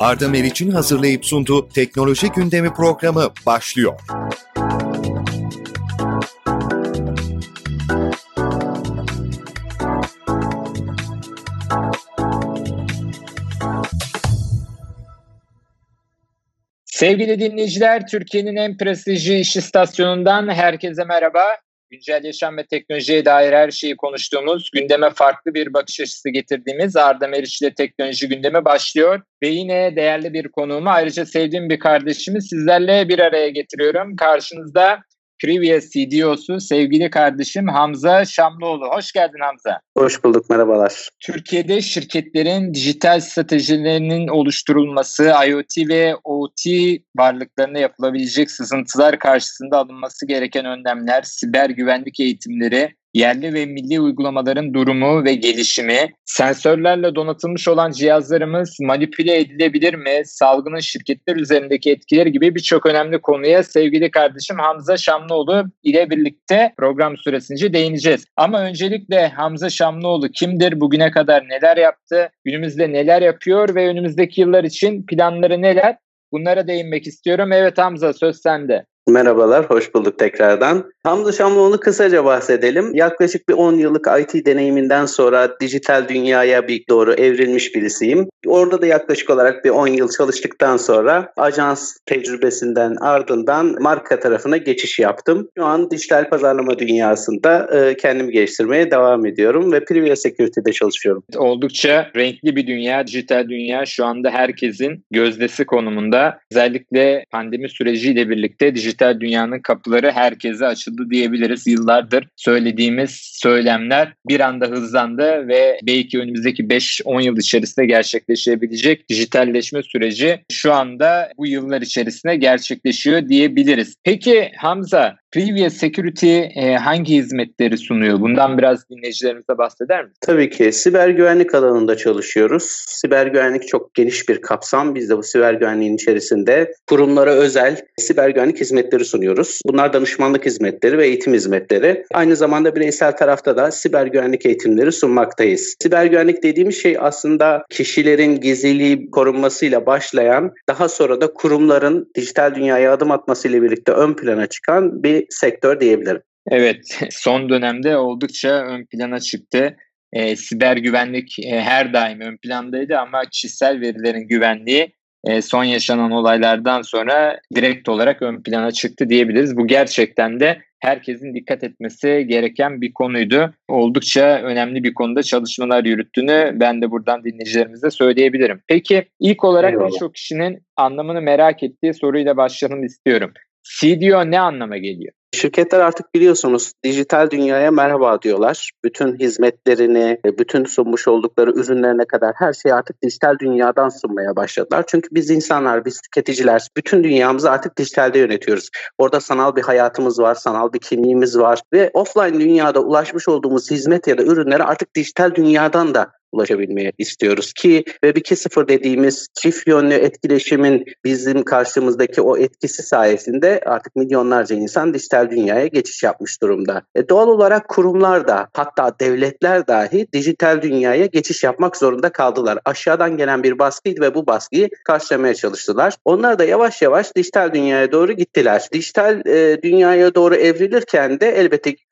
Arda Meriç'in hazırlayıp sunduğu Teknoloji Gündemi programı başlıyor. Sevgili dinleyiciler, Türkiye'nin en prestijli iş istasyonundan herkese merhaba. Güncel yaşam ve teknolojiye dair her şeyi konuştuğumuz, gündeme farklı bir bakış açısı getirdiğimiz Arda Meriç ile teknoloji gündemi başlıyor. Ve yine değerli bir konuğumu, ayrıca sevdiğim bir kardeşimi sizlerle bir araya getiriyorum. Karşınızda Previous CDO'su sevgili kardeşim Hamza Şamlıoğlu. Hoş geldin Hamza. Hoş bulduk, merhabalar. Türkiye'de şirketlerin dijital stratejilerinin oluşturulması, IoT ve OT varlıklarına yapılabilecek sızıntılar karşısında alınması gereken önlemler, siber güvenlik eğitimleri, yerli ve milli uygulamaların durumu ve gelişimi, sensörlerle donatılmış olan cihazlarımız manipüle edilebilir mi, salgının şirketler üzerindeki etkileri gibi birçok önemli konuya sevgili kardeşim Hamza Şamlıoğlu ile birlikte program süresince değineceğiz. Ama öncelikle Hamza Şamlıoğlu kimdir, bugüne kadar neler yaptı, günümüzde neler yapıyor ve önümüzdeki yıllar için planları neler? Bunlara değinmek istiyorum. Evet Hamza söz sende. Merhabalar, hoş bulduk tekrardan. Hamza Şamlıoğlu kısaca bahsedelim. Yaklaşık bir 10 yıllık IT deneyiminden sonra dijital dünyaya bir doğru evrilmiş birisiyim. Orada da yaklaşık olarak bir 10 yıl çalıştıktan sonra ajans tecrübesinden ardından marka tarafına geçiş yaptım. Şu an dijital pazarlama dünyasında e, kendimi geliştirmeye devam ediyorum ve Privia Security'de çalışıyorum. Oldukça renkli bir dünya, dijital dünya şu anda herkesin gözdesi konumunda. Özellikle pandemi süreciyle birlikte dijital dünyanın kapıları herkese açıldı diyebiliriz. Yıllardır söylediğimiz söylemler bir anda hızlandı ve belki önümüzdeki 5-10 yıl içerisinde gerçekleşebilecek dijitalleşme süreci şu anda bu yıllar içerisinde gerçekleşiyor diyebiliriz. Peki Hamza, Previous Security e, hangi hizmetleri sunuyor? Bundan biraz dinleyicilerimize bahseder mi? Tabii ki. Siber güvenlik alanında çalışıyoruz. Siber güvenlik çok geniş bir kapsam. Biz de bu siber güvenliğin içerisinde kurumlara özel siber güvenlik hizmetleri sunuyoruz. Bunlar danışmanlık hizmetleri ve eğitim hizmetleri. Aynı zamanda bireysel tarafta da siber güvenlik eğitimleri sunmaktayız. Siber güvenlik dediğimiz şey aslında kişilerin gizliliği korunmasıyla başlayan, daha sonra da kurumların dijital dünyaya adım atmasıyla birlikte ön plana çıkan bir sektör diyebilirim. Evet, son dönemde oldukça ön plana çıktı. E, siber güvenlik e, her daim ön plandaydı ama kişisel verilerin güvenliği e, son yaşanan olaylardan sonra direkt olarak ön plana çıktı diyebiliriz. Bu gerçekten de herkesin dikkat etmesi gereken bir konuydu. Oldukça önemli bir konuda çalışmalar yürüttüğünü ben de buradan dinleyicilerimize söyleyebilirim. Peki ilk olarak birçok kişinin anlamını merak ettiği soruyla başlayalım istiyorum. CDO ne anlama geliyor? Şirketler artık biliyorsunuz dijital dünyaya merhaba diyorlar. Bütün hizmetlerini, bütün sunmuş oldukları ürünlerine kadar her şeyi artık dijital dünyadan sunmaya başladılar. Çünkü biz insanlar, biz tüketiciler bütün dünyamızı artık dijitalde yönetiyoruz. Orada sanal bir hayatımız var, sanal bir kimliğimiz var ve offline dünyada ulaşmış olduğumuz hizmet ya da ürünleri artık dijital dünyadan da ulaşabilmeye istiyoruz ki Web 2.0 dediğimiz çift yönlü etkileşimin bizim karşımızdaki o etkisi sayesinde artık milyonlarca insan dijital dünyaya geçiş yapmış durumda. E doğal olarak kurumlar da hatta devletler dahi dijital dünyaya geçiş yapmak zorunda kaldılar. Aşağıdan gelen bir baskıydı ve bu baskıyı karşılamaya çalıştılar. Onlar da yavaş yavaş dijital dünyaya doğru gittiler. Dijital e, dünyaya doğru evrilirken de elbette ki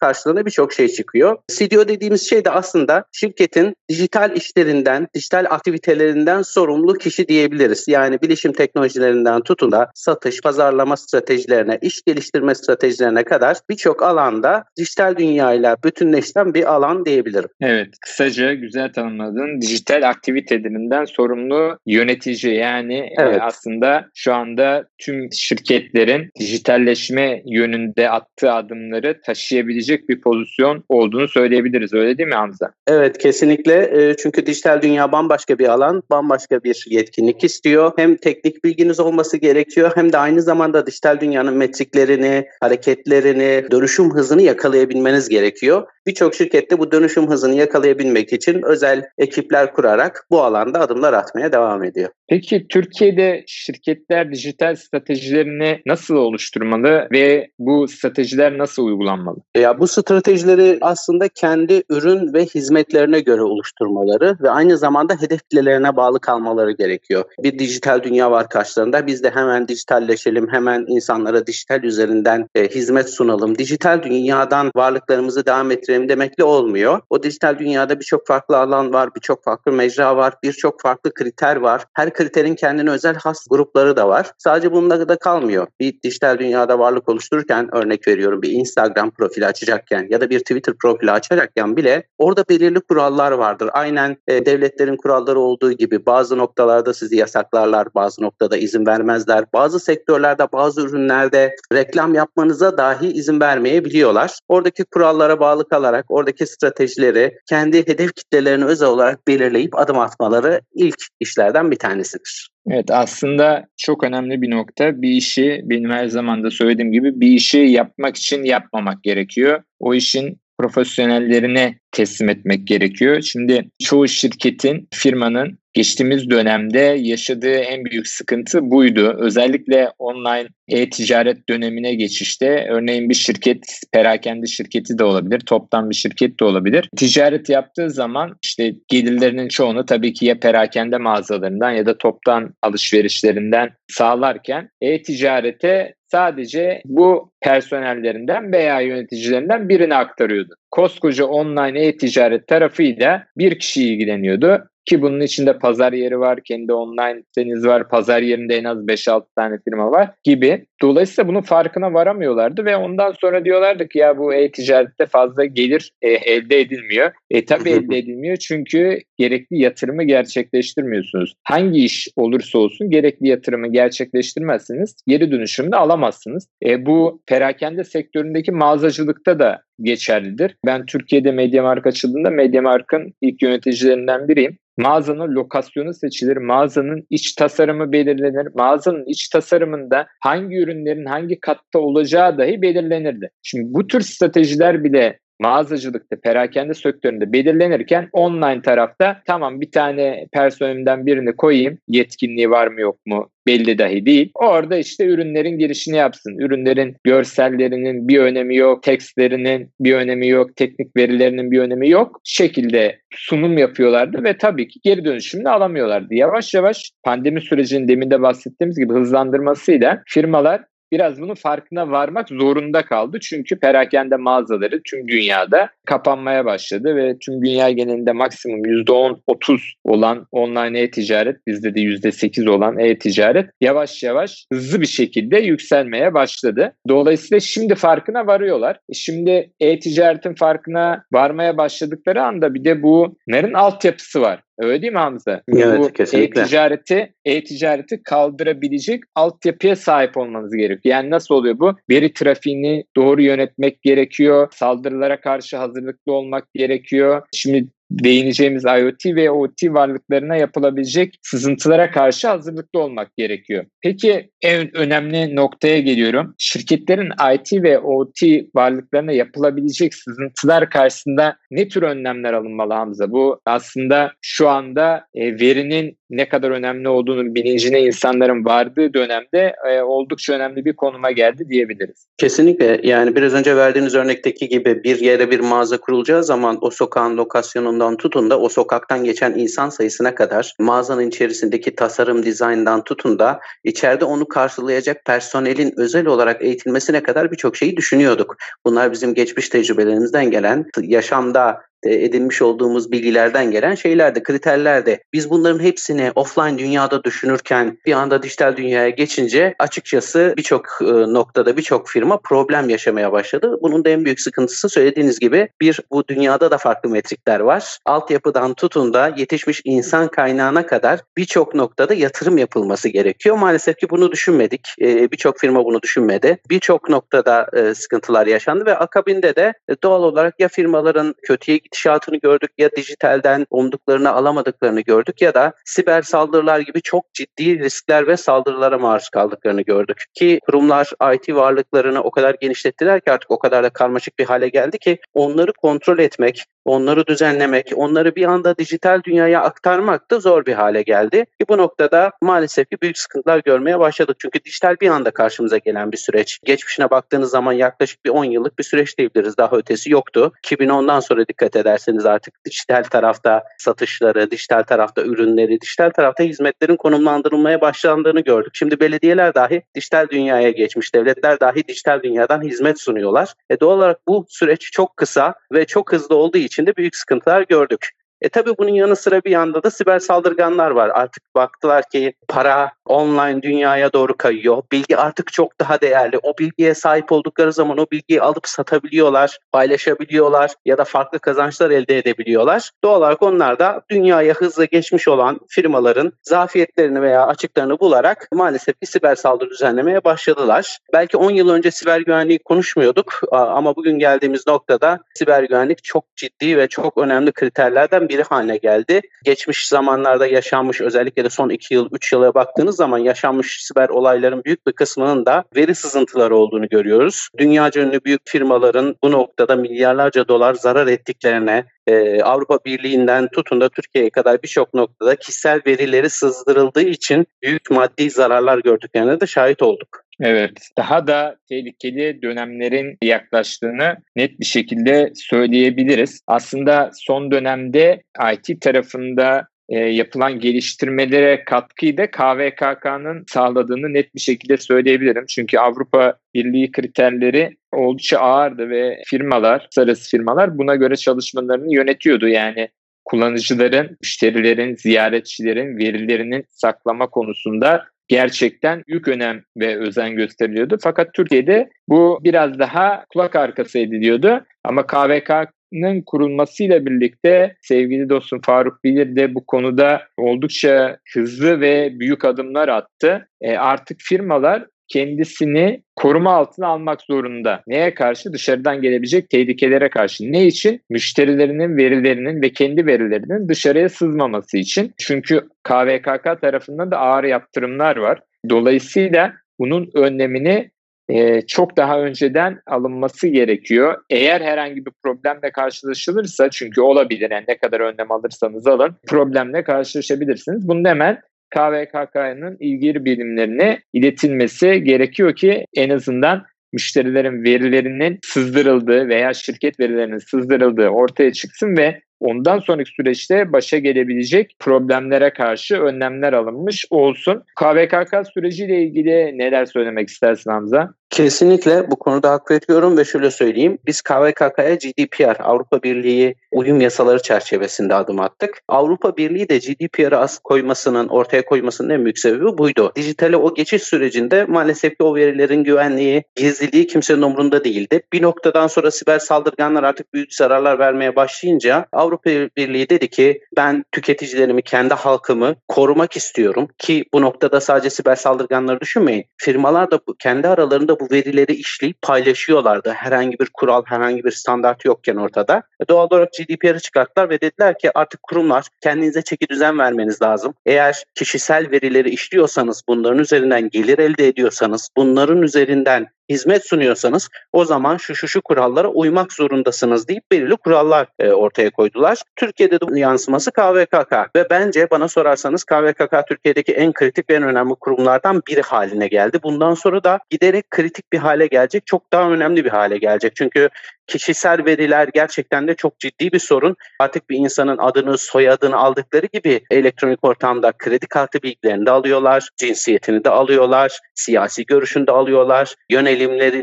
birçok şey çıkıyor. CDO dediğimiz şey de aslında şirketin dijital işlerinden, dijital aktivitelerinden sorumlu kişi diyebiliriz. Yani bilişim teknolojilerinden tutun da satış, pazarlama stratejilerine, iş geliştirme stratejilerine kadar birçok alanda dijital dünyayla bütünleşen bir alan diyebilirim. Evet, kısaca güzel tanımladın. Dijital aktivitelerinden sorumlu yönetici yani e, evet. aslında şu anda tüm şirketlerin dijitalleşme yönünde attığı adımları taşıyabilecek bir pozisyon olduğunu söyleyebiliriz. Öyle değil mi Hamza? Evet, kesinlikle. Çünkü dijital dünya bambaşka bir alan, bambaşka bir yetkinlik istiyor. Hem teknik bilginiz olması gerekiyor hem de aynı zamanda dijital dünyanın metriklerini, hareketlerini, dönüşüm hızını yakalayabilmeniz gerekiyor. Birçok şirkette bu dönüşüm hızını yakalayabilmek için özel ekipler kurarak bu alanda adımlar atmaya devam ediyor. Peki Türkiye'de şirketler dijital stratejilerini nasıl oluşturmalı ve bu stratejiler nasıl uygulanmalı? Ya bu stratejileri aslında kendi ürün ve hizmetlerine göre oluşturmaları ve aynı zamanda hedef kitlelerine bağlı kalmaları gerekiyor. Bir dijital dünya var karşılarında. Biz de hemen dijitalleşelim, hemen insanlara dijital üzerinden e, hizmet sunalım. Dijital dünyadan varlıklarımızı devam ettirelim demekle olmuyor. O dijital dünyada birçok farklı alan var, birçok farklı mecra var, birçok farklı kriter var. Her kriterin kendine özel has grupları da var. Sadece bununla da kalmıyor. Bir dijital dünyada varlık oluştururken örnek veriyorum bir Instagram profili açacakken ya da bir Twitter profili açacakken bile orada belirli kurallar vardır. Aynen e, devletlerin kuralları olduğu gibi bazı noktalarda sizi yasaklarlar, bazı noktada izin vermezler. Bazı sektörlerde, bazı ürünlerde reklam yapmanıza dahi izin vermeyebiliyorlar. Oradaki kurallara bağlı kalarak oradaki stratejileri kendi hedef kitlelerini özel olarak belirleyip adım atmaları ilk işlerden bir tanesidir. Evet aslında çok önemli bir nokta. Bir işi benim her zaman da söylediğim gibi bir işi yapmak için yapmamak gerekiyor. O işin profesyonellerine teslim etmek gerekiyor. Şimdi çoğu şirketin, firmanın geçtiğimiz dönemde yaşadığı en büyük sıkıntı buydu. Özellikle online e-ticaret dönemine geçişte örneğin bir şirket, perakende şirketi de olabilir, toptan bir şirket de olabilir. Ticaret yaptığı zaman işte gelirlerinin çoğunu tabii ki ya perakende mağazalarından ya da toptan alışverişlerinden sağlarken e-ticarete sadece bu personellerinden veya yöneticilerinden birini aktarıyordu. Koskoca online e-ticaret tarafıyla bir kişi ilgileniyordu. Ki bunun içinde pazar yeri var, kendi online siteniz var, pazar yerinde en az 5-6 tane firma var gibi. Dolayısıyla bunun farkına varamıyorlardı ve ondan sonra diyorlardı ki ya bu e-ticarette fazla gelir e, elde edilmiyor. E tabii elde edilmiyor çünkü gerekli yatırımı gerçekleştirmiyorsunuz. Hangi iş olursa olsun gerekli yatırımı gerçekleştirmezseniz geri dönüşümde alamazsınız. E, bu perakende sektöründeki mağazacılıkta da geçerlidir. Ben Türkiye'de Mediamark açıldığında Mediamark'ın ilk yöneticilerinden biriyim. Mağazanın lokasyonu seçilir, mağazanın iç tasarımı belirlenir, mağazanın iç tasarımında hangi ürünlerin hangi katta olacağı dahi belirlenirdi. Şimdi bu tür stratejiler bile mağazacılıkta, perakende sektöründe belirlenirken online tarafta tamam bir tane personelimden birini koyayım, yetkinliği var mı yok mu belli dahi değil. Orada işte ürünlerin girişini yapsın. Ürünlerin görsellerinin bir önemi yok, tekstlerinin bir önemi yok, teknik verilerinin bir önemi yok. Şekilde sunum yapıyorlardı ve tabii ki geri dönüşümünü alamıyorlardı. Yavaş yavaş pandemi sürecinin demin de bahsettiğimiz gibi hızlandırmasıyla firmalar biraz bunun farkına varmak zorunda kaldı. Çünkü perakende mağazaları tüm dünyada kapanmaya başladı ve tüm dünya genelinde maksimum %10-30 olan online e-ticaret bizde de %8 olan e-ticaret yavaş yavaş hızlı bir şekilde yükselmeye başladı. Dolayısıyla şimdi farkına varıyorlar. E şimdi e-ticaretin farkına varmaya başladıkları anda bir de bunların altyapısı var. Öyle değil mi Hamza? Evet, Bu kesinlikle. E-ticareti, e-ticareti kaldırabilecek altyapıya sahip olmanız gerekiyor. Yani nasıl oluyor bu? Veri trafiğini doğru yönetmek gerekiyor. Saldırılara karşı hazırlıklı olmak gerekiyor. Şimdi değineceğimiz IoT ve OT varlıklarına yapılabilecek sızıntılara karşı hazırlıklı olmak gerekiyor. Peki en önemli noktaya geliyorum. Şirketlerin IT ve OT varlıklarına yapılabilecek sızıntılar karşısında ne tür önlemler alınmalı Hamza? Bu aslında şu anda e, verinin ne kadar önemli olduğunu bilincine insanların vardığı dönemde e, oldukça önemli bir konuma geldi diyebiliriz. Kesinlikle yani biraz önce verdiğiniz örnekteki gibi bir yere bir mağaza kurulacağı zaman o sokağın lokasyonundan tutun da o sokaktan geçen insan sayısına kadar mağazanın içerisindeki tasarım dizayndan tutun da içeride onu karşılayacak personelin özel olarak eğitilmesine kadar birçok şeyi düşünüyorduk. Bunlar bizim geçmiş tecrübelerimizden gelen yaşamda edinmiş olduğumuz bilgilerden gelen şeylerdi, kriterlerdi. Biz bunların hepsini offline dünyada düşünürken bir anda dijital dünyaya geçince açıkçası birçok e, noktada birçok firma problem yaşamaya başladı. Bunun da en büyük sıkıntısı söylediğiniz gibi bir bu dünyada da farklı metrikler var. Altyapıdan tutun da yetişmiş insan kaynağına kadar birçok noktada yatırım yapılması gerekiyor. Maalesef ki bunu düşünmedik. E, birçok firma bunu düşünmedi. Birçok noktada sıkıntılar yaşandı ve akabinde de doğal olarak ya firmaların kötüye gidişatını gördük ya dijitalden umduklarını alamadıklarını gördük ya da siber saldırılar gibi çok ciddi riskler ve saldırılara maruz kaldıklarını gördük. Ki kurumlar IT varlıklarını o kadar genişlettiler ki artık o kadar da karmaşık bir hale geldi ki onları kontrol etmek, onları düzenlemek, onları bir anda dijital dünyaya aktarmak da zor bir hale geldi. Ki bu noktada maalesef ki büyük sıkıntılar görmeye başladık. Çünkü dijital bir anda karşımıza gelen bir süreç. Geçmişine baktığınız zaman yaklaşık bir 10 yıllık bir süreç diyebiliriz. Daha ötesi yoktu. 2010'dan sonra dikkat ederseniz artık dijital tarafta satışları, dijital tarafta ürünleri, dijital tarafta hizmetlerin konumlandırılmaya başlandığını gördük. Şimdi belediyeler dahi dijital dünyaya geçmiş, devletler dahi dijital dünyadan hizmet sunuyorlar. E doğal olarak bu süreç çok kısa ve çok hızlı olduğu için de büyük sıkıntılar gördük. E tabi bunun yanı sıra bir yanda da siber saldırganlar var. Artık baktılar ki para online dünyaya doğru kayıyor. Bilgi artık çok daha değerli. O bilgiye sahip oldukları zaman o bilgiyi alıp satabiliyorlar, paylaşabiliyorlar ya da farklı kazançlar elde edebiliyorlar. Doğal olarak onlar da dünyaya hızlı geçmiş olan firmaların zafiyetlerini veya açıklarını bularak maalesef bir siber saldırı düzenlemeye başladılar. Belki 10 yıl önce siber güvenliği konuşmuyorduk ama bugün geldiğimiz noktada siber güvenlik çok ciddi ve çok önemli kriterlerden biri haline geldi. Geçmiş zamanlarda yaşanmış özellikle de son 2 yıl 3 yıla baktığınız zaman yaşanmış siber olayların büyük bir kısmının da veri sızıntıları olduğunu görüyoruz. Dünyaca ünlü büyük firmaların bu noktada milyarlarca dolar zarar ettiklerine, e, Avrupa Birliği'nden tutun da Türkiye'ye kadar birçok noktada kişisel verileri sızdırıldığı için büyük maddi zararlar gördüklerine de şahit olduk. Evet, daha da tehlikeli dönemlerin yaklaştığını net bir şekilde söyleyebiliriz. Aslında son dönemde IT tarafında e, yapılan geliştirmelere katkıyı da KVKK'nın sağladığını net bir şekilde söyleyebilirim. Çünkü Avrupa Birliği kriterleri oldukça ağırdı ve firmalar, sarısı firmalar buna göre çalışmalarını yönetiyordu. Yani kullanıcıların, müşterilerin, ziyaretçilerin verilerinin saklama konusunda gerçekten büyük önem ve özen gösteriliyordu. Fakat Türkiye'de bu biraz daha kulak arkası ediliyordu. Ama KVK'nın kurulmasıyla birlikte sevgili dostum Faruk Bilir de bu konuda oldukça hızlı ve büyük adımlar attı. E artık firmalar kendisini koruma altına almak zorunda. Neye karşı? Dışarıdan gelebilecek tehlikelere karşı. Ne için? Müşterilerinin verilerinin ve kendi verilerinin dışarıya sızmaması için. Çünkü KVKK tarafından da ağır yaptırımlar var. Dolayısıyla bunun önlemini e, çok daha önceden alınması gerekiyor. Eğer herhangi bir problemle karşılaşılırsa çünkü olabilir yani ne kadar önlem alırsanız alın problemle karşılaşabilirsiniz. Bunu hemen KVKK'nın ilgili birimlerine iletilmesi gerekiyor ki en azından müşterilerin verilerinin sızdırıldığı veya şirket verilerinin sızdırıldığı ortaya çıksın ve ondan sonraki süreçte başa gelebilecek problemlere karşı önlemler alınmış olsun. KVKK süreciyle ilgili neler söylemek istersin Hamza? Kesinlikle bu konuda hak veriyorum ve şöyle söyleyeyim. Biz KVKK'ya GDPR, Avrupa Birliği uyum yasaları çerçevesinde adım attık. Avrupa Birliği de GDPR'ı as koymasının, ortaya koymasının en büyük sebebi buydu. Dijitale o geçiş sürecinde maalesef ki o verilerin güvenliği, gizliliği kimsenin umurunda değildi. Bir noktadan sonra siber saldırganlar artık büyük zararlar vermeye başlayınca Avrupa Birliği dedi ki ben tüketicilerimi, kendi halkımı korumak istiyorum ki bu noktada sadece siber saldırganları düşünmeyin. Firmalar da kendi aralarında bu bu verileri işleyip paylaşıyorlardı. Herhangi bir kural, herhangi bir standart yokken ortada. E, doğal olarak GDPR'ı çıkarttılar ve dediler ki artık kurumlar kendinize çeki düzen vermeniz lazım. Eğer kişisel verileri işliyorsanız, bunların üzerinden gelir elde ediyorsanız, bunların üzerinden hizmet sunuyorsanız o zaman şu şu şu kurallara uymak zorundasınız deyip belirli kurallar e, ortaya koydular. Türkiye'de de yansıması KVKK ve bence bana sorarsanız KVKK Türkiye'deki en kritik ve en önemli kurumlardan biri haline geldi. Bundan sonra da giderek kritik bir hale gelecek, çok daha önemli bir hale gelecek. Çünkü kişisel veriler gerçekten de çok ciddi bir sorun. Artık bir insanın adını, soyadını aldıkları gibi elektronik ortamda kredi kartı bilgilerini de alıyorlar, cinsiyetini de alıyorlar, siyasi görüşünü de alıyorlar, yönelimlerini,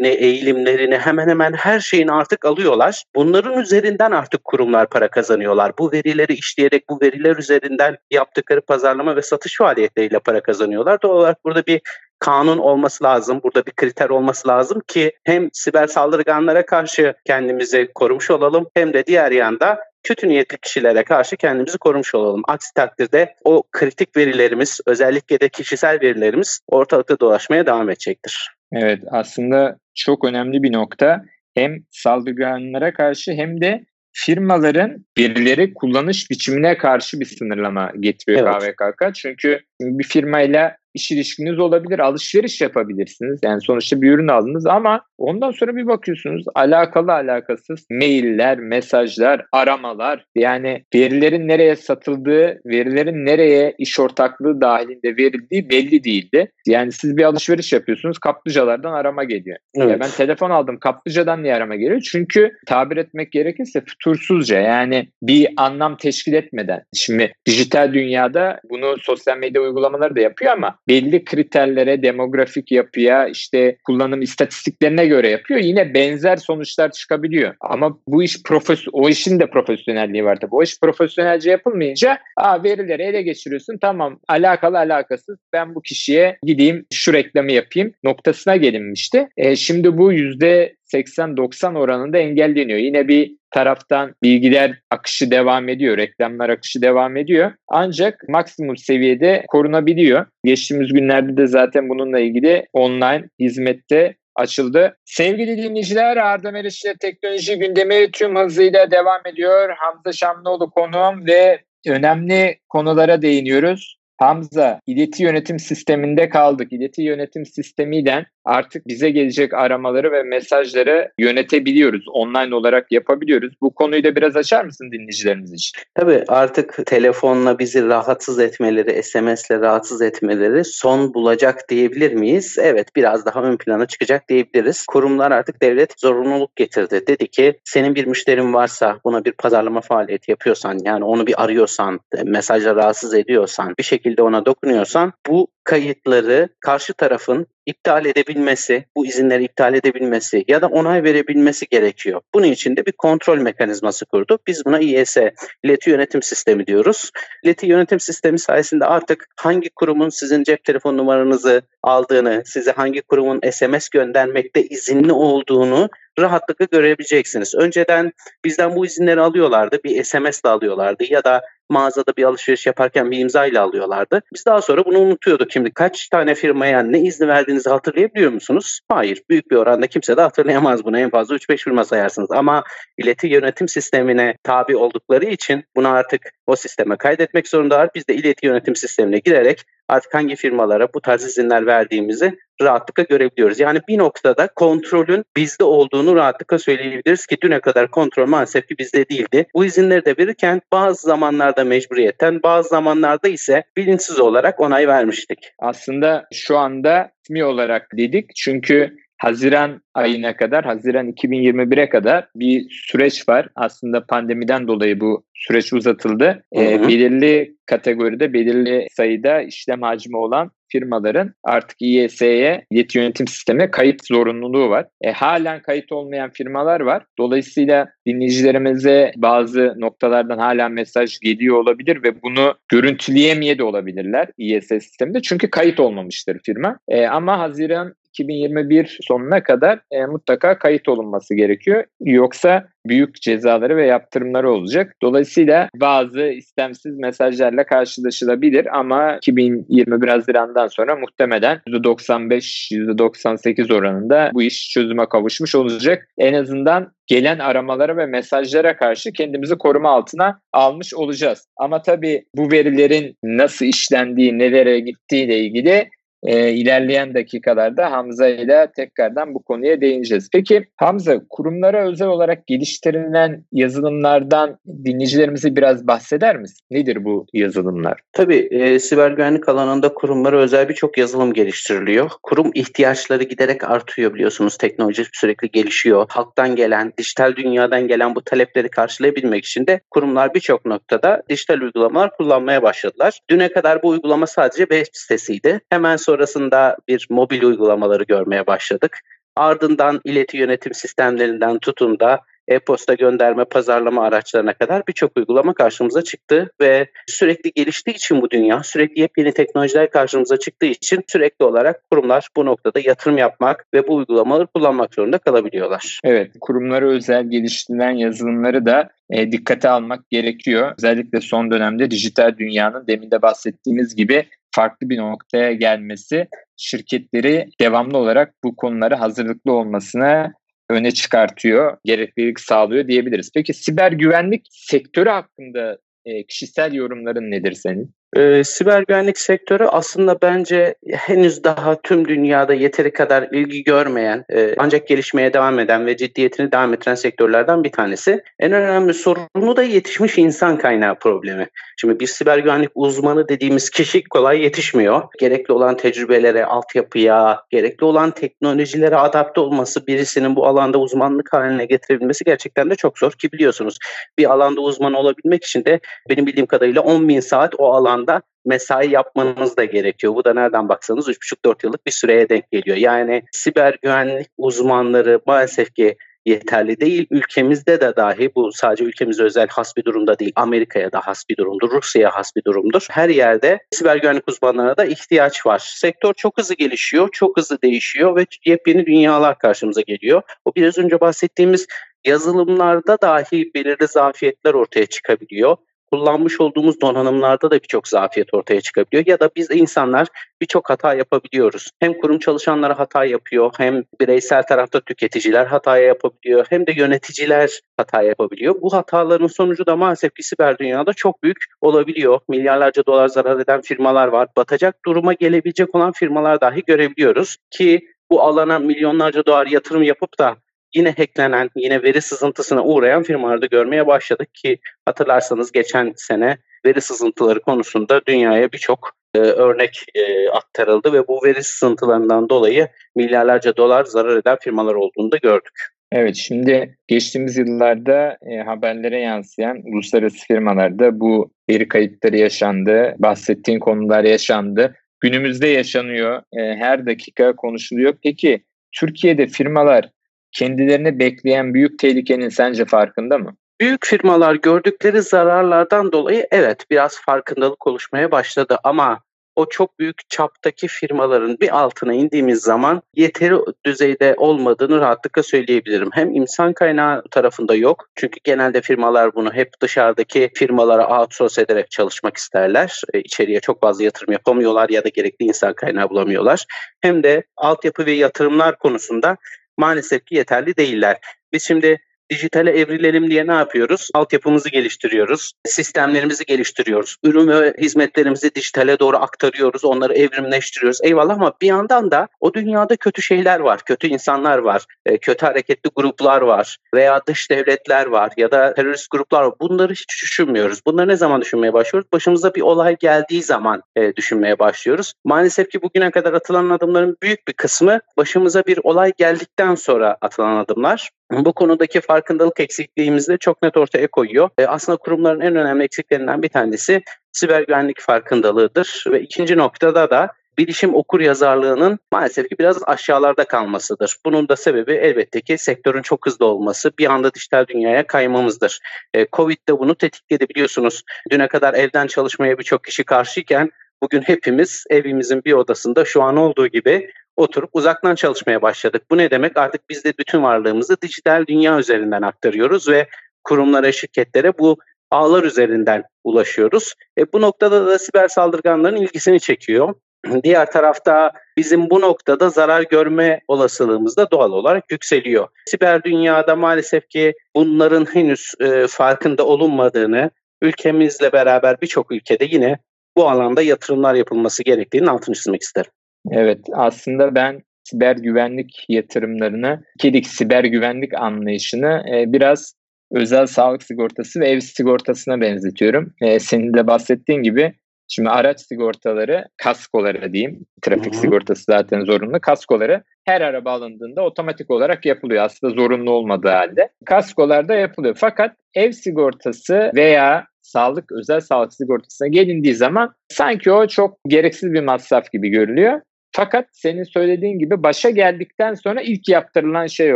eğilimlerini hemen hemen her şeyini artık alıyorlar. Bunların üzerinden artık kurumlar para kazanıyorlar. Bu verileri işleyerek bu veriler üzerinden yaptıkları pazarlama ve satış faaliyetleriyle para kazanıyorlar. Doğal olarak burada bir kanun olması lazım. Burada bir kriter olması lazım ki hem siber saldırganlara karşı kendimizi korumuş olalım hem de diğer yanda kötü niyetli kişilere karşı kendimizi korumuş olalım. Aksi takdirde o kritik verilerimiz özellikle de kişisel verilerimiz ortalıkta dolaşmaya devam edecektir. Evet aslında çok önemli bir nokta. Hem saldırganlara karşı hem de firmaların verileri kullanış biçimine karşı bir sınırlama getiriyor evet. KVKK. Çünkü bir firmayla iş ilişkiniz olabilir. Alışveriş yapabilirsiniz. Yani sonuçta bir ürün aldınız ama ondan sonra bir bakıyorsunuz alakalı alakasız mailler, mesajlar, aramalar. Yani verilerin nereye satıldığı, verilerin nereye iş ortaklığı dahilinde verildiği belli değildi. Yani siz bir alışveriş yapıyorsunuz kaplıcalardan arama geliyor. Evet. Ya ben telefon aldım kaplıcadan niye arama geliyor? Çünkü tabir etmek gerekirse fütursuzca yani bir anlam teşkil etmeden. Şimdi dijital dünyada bunu sosyal medya uygulamaları da yapıyor ama belli kriterlere, demografik yapıya, işte kullanım istatistiklerine göre yapıyor. Yine benzer sonuçlar çıkabiliyor. Ama bu iş profes o işin de profesyonelliği var tabii. O iş profesyonelce yapılmayınca Aa, verileri ele geçiriyorsun. Tamam alakalı alakasız ben bu kişiye gideyim şu reklamı yapayım noktasına gelinmişti. E, şimdi bu yüzde 80-90 oranında engelleniyor. Yine bir taraftan bilgiler akışı devam ediyor, reklamlar akışı devam ediyor. Ancak maksimum seviyede korunabiliyor. Geçtiğimiz günlerde de zaten bununla ilgili online hizmette açıldı. Sevgili dinleyiciler Arda Meriç teknoloji gündemi tüm hızıyla devam ediyor. Hamza Şamlıoğlu konuğum ve önemli konulara değiniyoruz. Hamza, ileti yönetim sisteminde kaldık. İleti yönetim sistemiyle artık bize gelecek aramaları ve mesajları yönetebiliyoruz. Online olarak yapabiliyoruz. Bu konuyu da biraz açar mısın dinleyicilerimiz için? Tabii artık telefonla bizi rahatsız etmeleri, SMS'le rahatsız etmeleri son bulacak diyebilir miyiz? Evet biraz daha ön plana çıkacak diyebiliriz. Kurumlar artık devlet zorunluluk getirdi. Dedi ki senin bir müşterin varsa buna bir pazarlama faaliyeti yapıyorsan yani onu bir arıyorsan, mesajla rahatsız ediyorsan, bir şekilde ona dokunuyorsan bu kayıtları karşı tarafın iptal edebilmesi, bu izinleri iptal edebilmesi ya da onay verebilmesi gerekiyor. Bunun için de bir kontrol mekanizması kurduk. Biz buna İES, ileti yönetim sistemi diyoruz. İleti yönetim sistemi sayesinde artık hangi kurumun sizin cep telefon numaranızı aldığını, size hangi kurumun SMS göndermekte izinli olduğunu rahatlıkla görebileceksiniz. Önceden bizden bu izinleri alıyorlardı. Bir SMS ile alıyorlardı ya da mağazada bir alışveriş yaparken bir imza ile alıyorlardı. Biz daha sonra bunu unutuyorduk. Şimdi kaç tane firmaya ne izni verdiğinizi hatırlayabiliyor musunuz? Hayır. Büyük bir oranda kimse de hatırlayamaz bunu. En fazla 3-5 firma sayarsınız. Ama ileti yönetim sistemine tabi oldukları için bunu artık o sisteme kaydetmek zorundalar. Biz de ileti yönetim sistemine girerek artık hangi firmalara bu tarz izinler verdiğimizi rahatlıkla görebiliyoruz. Yani bir noktada kontrolün bizde olduğunu rahatlıkla söyleyebiliriz ki düne kadar kontrol maalesef ki bizde değildi. Bu izinleri de verirken bazı zamanlarda mecburiyetten bazı zamanlarda ise bilinçsiz olarak onay vermiştik. Aslında şu anda ismi olarak dedik çünkü Haziran ayına kadar, Haziran 2021'e kadar bir süreç var. Aslında pandemiden dolayı bu süreç uzatıldı. Ee, belirli kategoride, belirli sayıda işlem hacmi olan firmaların artık İES'ye, yeti yönetim sistemine kayıt zorunluluğu var. E, halen kayıt olmayan firmalar var. Dolayısıyla dinleyicilerimize bazı noktalardan hala mesaj geliyor olabilir ve bunu görüntüleyemeye de olabilirler İES sisteminde. Çünkü kayıt olmamıştır firma. E, ama Haziran 2021 sonuna kadar e, mutlaka kayıt olunması gerekiyor. Yoksa büyük cezaları ve yaptırımları olacak. Dolayısıyla bazı istemsiz mesajlarla karşılaşılabilir ama 2021 Haziran'dan sonra muhtemelen %95-%98 oranında bu iş çözüme kavuşmuş olacak. En azından gelen aramalara ve mesajlara karşı kendimizi koruma altına almış olacağız. Ama tabii bu verilerin nasıl işlendiği, nelere gittiği ile ilgili e, ilerleyen dakikalarda Hamza ile tekrardan bu konuya değineceğiz. Peki Hamza kurumlara özel olarak geliştirilen yazılımlardan dinleyicilerimize biraz bahseder misin? Nedir bu yazılımlar? Tabii e, siber güvenlik alanında kurumlara özel birçok yazılım geliştiriliyor. Kurum ihtiyaçları giderek artıyor biliyorsunuz. Teknoloji sürekli gelişiyor. Halktan gelen, dijital dünyadan gelen bu talepleri karşılayabilmek için de kurumlar birçok noktada dijital uygulamalar kullanmaya başladılar. Düne kadar bu uygulama sadece web sitesiydi. Hemen sonra sonrasında bir mobil uygulamaları görmeye başladık. Ardından ileti yönetim sistemlerinden tutun da e-posta gönderme, pazarlama araçlarına kadar birçok uygulama karşımıza çıktı ve sürekli geliştiği için bu dünya, sürekli yepyeni teknolojiler karşımıza çıktığı için sürekli olarak kurumlar bu noktada yatırım yapmak ve bu uygulamaları kullanmak zorunda kalabiliyorlar. Evet, kurumlara özel geliştirilen yazılımları da e, dikkate almak gerekiyor. Özellikle son dönemde dijital dünyanın demin de bahsettiğimiz gibi farklı bir noktaya gelmesi şirketleri devamlı olarak bu konulara hazırlıklı olmasına öne çıkartıyor, gereklilik sağlıyor diyebiliriz. Peki siber güvenlik sektörü hakkında e, kişisel yorumların nedir senin? E, siber güvenlik sektörü aslında bence henüz daha tüm dünyada yeteri kadar ilgi görmeyen e, ancak gelişmeye devam eden ve ciddiyetini devam ettiren sektörlerden bir tanesi. En önemli sorunu da yetişmiş insan kaynağı problemi. Şimdi bir siber güvenlik uzmanı dediğimiz kişi kolay yetişmiyor. Gerekli olan tecrübelere, altyapıya, gerekli olan teknolojilere adapte olması birisinin bu alanda uzmanlık haline getirebilmesi gerçekten de çok zor ki biliyorsunuz bir alanda uzman olabilmek için de benim bildiğim kadarıyla 10 bin saat o alanda mesai yapmanız da gerekiyor. Bu da nereden baksanız 3,5-4 yıllık bir süreye denk geliyor. Yani siber güvenlik uzmanları maalesef ki yeterli değil. Ülkemizde de dahi bu sadece ülkemize özel has bir durumda değil. Amerika'ya da has bir durumdur. Rusya'ya has bir durumdur. Her yerde siber güvenlik uzmanlarına da ihtiyaç var. Sektör çok hızlı gelişiyor, çok hızlı değişiyor ve yepyeni dünyalar karşımıza geliyor. O biraz önce bahsettiğimiz yazılımlarda dahi belirli zafiyetler ortaya çıkabiliyor kullanmış olduğumuz donanımlarda da birçok zafiyet ortaya çıkabiliyor ya da biz insanlar birçok hata yapabiliyoruz. Hem kurum çalışanları hata yapıyor, hem bireysel tarafta tüketiciler hata yapabiliyor, hem de yöneticiler hata yapabiliyor. Bu hataların sonucu da maalesef ki siber dünyada çok büyük olabiliyor. Milyarlarca dolar zarar eden firmalar var. Batacak duruma gelebilecek olan firmalar dahi görebiliyoruz ki bu alana milyonlarca dolar yatırım yapıp da yine hacklenen, yine veri sızıntısına uğrayan firmalarda görmeye başladık ki hatırlarsanız geçen sene veri sızıntıları konusunda dünyaya birçok e, örnek e, aktarıldı ve bu veri sızıntılarından dolayı milyarlarca dolar zarar eden firmalar olduğunu da gördük. Evet şimdi geçtiğimiz yıllarda e, haberlere yansıyan uluslararası firmalarda bu veri kayıpları yaşandı, bahsettiğin konular yaşandı. Günümüzde yaşanıyor, e, her dakika konuşuluyor. Peki Türkiye'de firmalar kendilerini bekleyen büyük tehlikenin sence farkında mı? Büyük firmalar gördükleri zararlardan dolayı evet biraz farkındalık oluşmaya başladı ama o çok büyük çaptaki firmaların bir altına indiğimiz zaman yeteri düzeyde olmadığını rahatlıkla söyleyebilirim. Hem insan kaynağı tarafında yok. Çünkü genelde firmalar bunu hep dışarıdaki firmalara outsource ederek çalışmak isterler. E, içeriye çok fazla yatırım yapamıyorlar ya da gerekli insan kaynağı bulamıyorlar. Hem de altyapı ve yatırımlar konusunda maalesef ki yeterli değiller. Biz şimdi dijitale evrilelim diye ne yapıyoruz? Altyapımızı geliştiriyoruz, sistemlerimizi geliştiriyoruz, ürün ve hizmetlerimizi dijitale doğru aktarıyoruz, onları evrimleştiriyoruz. Eyvallah ama bir yandan da o dünyada kötü şeyler var, kötü insanlar var, e, kötü hareketli gruplar var veya dış devletler var ya da terörist gruplar var. Bunları hiç düşünmüyoruz. Bunları ne zaman düşünmeye başlıyoruz? Başımıza bir olay geldiği zaman e, düşünmeye başlıyoruz. Maalesef ki bugüne kadar atılan adımların büyük bir kısmı başımıza bir olay geldikten sonra atılan adımlar bu konudaki farkındalık eksikliğimizi de çok net ortaya koyuyor. E, aslında kurumların en önemli eksiklerinden bir tanesi siber güvenlik farkındalığıdır ve ikinci noktada da bilişim okur yazarlığının maalesef ki biraz aşağılarda kalmasıdır. Bunun da sebebi elbette ki sektörün çok hızlı olması, bir anda dijital dünyaya kaymamızdır. E, Covid de bunu tetikledi biliyorsunuz. Düne kadar evden çalışmaya birçok kişi karşıyken bugün hepimiz evimizin bir odasında şu an olduğu gibi oturup uzaktan çalışmaya başladık. Bu ne demek? Artık biz de bütün varlığımızı dijital dünya üzerinden aktarıyoruz ve kurumlara, şirketlere bu ağlar üzerinden ulaşıyoruz. E, bu noktada da siber saldırganların ilgisini çekiyor. Diğer tarafta bizim bu noktada zarar görme olasılığımız da doğal olarak yükseliyor. Siber dünyada maalesef ki bunların henüz e, farkında olunmadığını, ülkemizle beraber birçok ülkede yine bu alanda yatırımlar yapılması gerektiğini altını çizmek isterim. Evet aslında ben siber güvenlik yatırımlarını, kedik siber güvenlik anlayışını e, biraz özel sağlık sigortası ve ev sigortasına benzetiyorum. E, senin de bahsettiğin gibi şimdi araç sigortaları, kaskoları diyeyim, trafik Hı-hı. sigortası zaten zorunlu, kaskoları her araba alındığında otomatik olarak yapılıyor. Aslında zorunlu olmadığı halde. Kaskolarda yapılıyor. Fakat ev sigortası veya sağlık, özel sağlık sigortasına gelindiği zaman sanki o çok gereksiz bir masraf gibi görülüyor. Fakat senin söylediğin gibi başa geldikten sonra ilk yaptırılan şey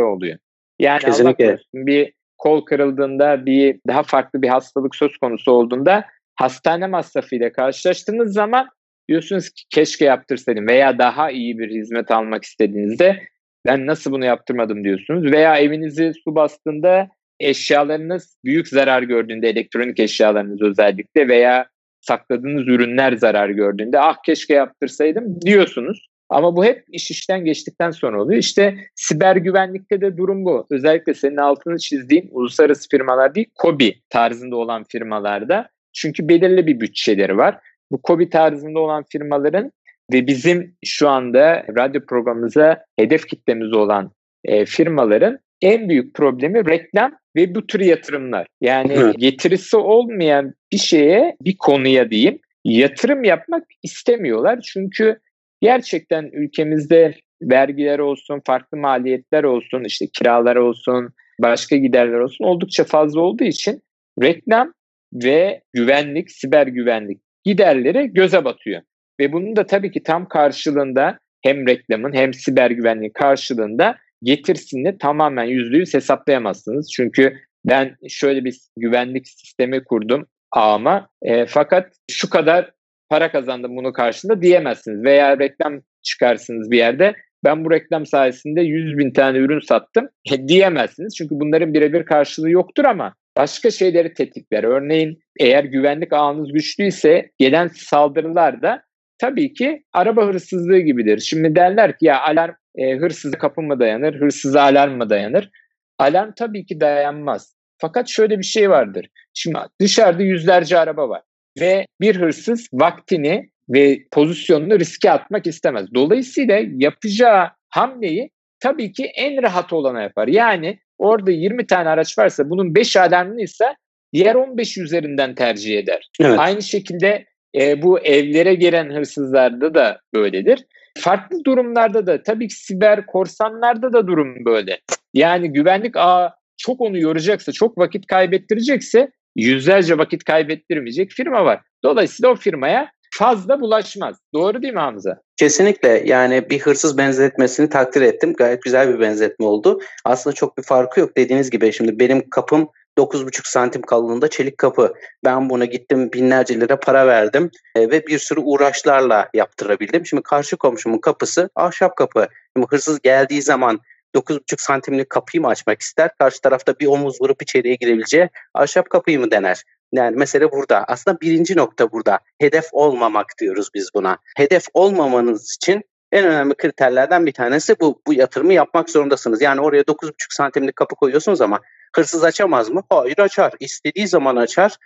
oluyor. Yani Kesinlikle. bir kol kırıldığında bir daha farklı bir hastalık söz konusu olduğunda hastane masrafıyla karşılaştığınız zaman diyorsunuz ki keşke yaptırsaydım veya daha iyi bir hizmet almak istediğinizde ben nasıl bunu yaptırmadım diyorsunuz veya evinizi su bastığında eşyalarınız büyük zarar gördüğünde elektronik eşyalarınız özellikle veya sakladığınız ürünler zarar gördüğünde ah keşke yaptırsaydım diyorsunuz. Ama bu hep iş işten geçtikten sonra oluyor. İşte siber güvenlikte de durum bu. Özellikle senin altını çizdiğin uluslararası firmalar değil, KOBİ tarzında olan firmalarda. Çünkü belirli bir bütçeleri var. bu kobi tarzında olan firmaların ve bizim şu anda radyo programımıza hedef kitlemiz olan e, firmaların en büyük problemi reklam ve bu tür yatırımlar. Yani evet. getirisi olmayan bir şeye, bir konuya diyeyim yatırım yapmak istemiyorlar. Çünkü gerçekten ülkemizde vergiler olsun, farklı maliyetler olsun, işte kiralar olsun, başka giderler olsun oldukça fazla olduğu için reklam ve güvenlik, siber güvenlik giderleri göze batıyor. Ve bunun da tabii ki tam karşılığında hem reklamın hem siber güvenliğin karşılığında getirsini tamamen yüzde yüz hesaplayamazsınız. Çünkü ben şöyle bir güvenlik sistemi kurdum ağıma e, fakat şu kadar para kazandım bunu karşında diyemezsiniz. Veya reklam çıkarsınız bir yerde ben bu reklam sayesinde 100 bin tane ürün sattım e, diyemezsiniz. Çünkü bunların birebir karşılığı yoktur ama başka şeyleri tetikler. Örneğin eğer güvenlik ağınız güçlüyse gelen saldırılar da tabii ki araba hırsızlığı gibidir. Şimdi derler ki ya alarm e, hırsıza kapı mı dayanır, hırsıza alarm mı dayanır? Alarm tabii ki dayanmaz. Fakat şöyle bir şey vardır. Şimdi dışarıda yüzlerce araba var ve bir hırsız vaktini ve pozisyonunu riske atmak istemez. Dolayısıyla yapacağı hamleyi tabii ki en rahat olana yapar. Yani orada 20 tane araç varsa bunun 5 alarmlıysa diğer 15 üzerinden tercih eder. Evet. Aynı şekilde e, bu evlere giren hırsızlarda da böyledir. Farklı durumlarda da tabii ki siber korsanlarda da durum böyle. Yani güvenlik ağı çok onu yoracaksa, çok vakit kaybettirecekse yüzlerce vakit kaybettirmeyecek firma var. Dolayısıyla o firmaya fazla bulaşmaz. Doğru değil mi Hamza? Kesinlikle yani bir hırsız benzetmesini takdir ettim. Gayet güzel bir benzetme oldu. Aslında çok bir farkı yok dediğiniz gibi. Şimdi benim kapım 9,5 santim kalınlığında çelik kapı. Ben buna gittim binlerce lira para verdim e, ve bir sürü uğraşlarla yaptırabildim. Şimdi karşı komşumun kapısı ahşap kapı. Şimdi hırsız geldiği zaman 9,5 santimlik kapıyı mı açmak ister? Karşı tarafta bir omuz vurup içeriye girebileceği ahşap kapıyı mı dener? Yani mesele burada. Aslında birinci nokta burada. Hedef olmamak diyoruz biz buna. Hedef olmamanız için en önemli kriterlerden bir tanesi bu. Bu yatırımı yapmak zorundasınız. Yani oraya 9,5 santimlik kapı koyuyorsunuz ama hırsız açamaz mı? Hayır açar. İstediği zaman açar.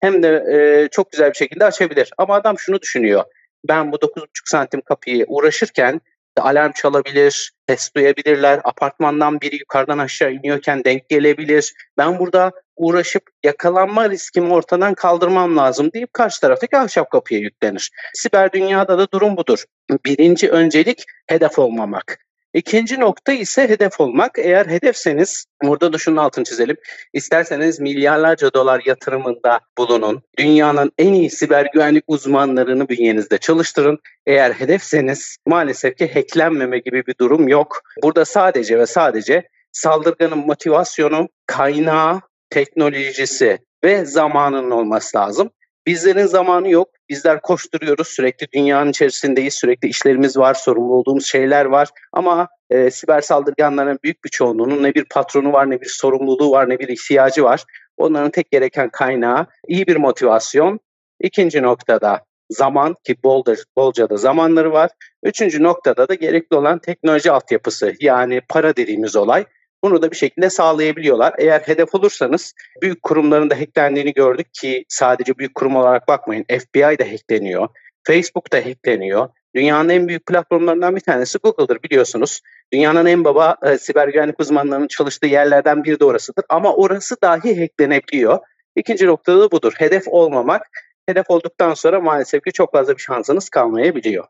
Hem de e, çok güzel bir şekilde açabilir. Ama adam şunu düşünüyor. Ben bu 9,5 santim kapıyı uğraşırken alarm çalabilir, ses duyabilirler, apartmandan biri yukarıdan aşağı iniyorken denk gelebilir. Ben burada uğraşıp yakalanma riskimi ortadan kaldırmam lazım deyip karşı taraftaki ahşap kapıya yüklenir. Siber dünyada da durum budur. Birinci öncelik hedef olmamak. İkinci nokta ise hedef olmak. Eğer hedefseniz, burada da şunun altını çizelim. İsterseniz milyarlarca dolar yatırımında bulunun. Dünyanın en iyi siber güvenlik uzmanlarını bünyenizde çalıştırın. Eğer hedefseniz maalesef ki hacklenmeme gibi bir durum yok. Burada sadece ve sadece saldırganın motivasyonu, kaynağı, teknolojisi ve zamanının olması lazım. Bizlerin zamanı yok. Bizler koşturuyoruz. Sürekli dünyanın içerisindeyiz. Sürekli işlerimiz var. Sorumlu olduğumuz şeyler var. Ama e, siber saldırganların büyük bir çoğunluğunun ne bir patronu var, ne bir sorumluluğu var, ne bir ihtiyacı var. Onların tek gereken kaynağı iyi bir motivasyon. İkinci noktada zaman ki bolca, bolca da zamanları var. Üçüncü noktada da gerekli olan teknoloji altyapısı yani para dediğimiz olay. Bunu da bir şekilde sağlayabiliyorlar. Eğer hedef olursanız büyük kurumların da hacklendiğini gördük ki sadece büyük kurum olarak bakmayın. FBI de hackleniyor. Facebook da hackleniyor. Dünyanın en büyük platformlarından bir tanesi Google'dır biliyorsunuz. Dünyanın en baba e, siber güvenlik uzmanlarının çalıştığı yerlerden biri de orasıdır. Ama orası dahi hacklenebiliyor. İkinci noktada da budur. Hedef olmamak. Hedef olduktan sonra maalesef ki çok fazla bir şansınız kalmayabiliyor.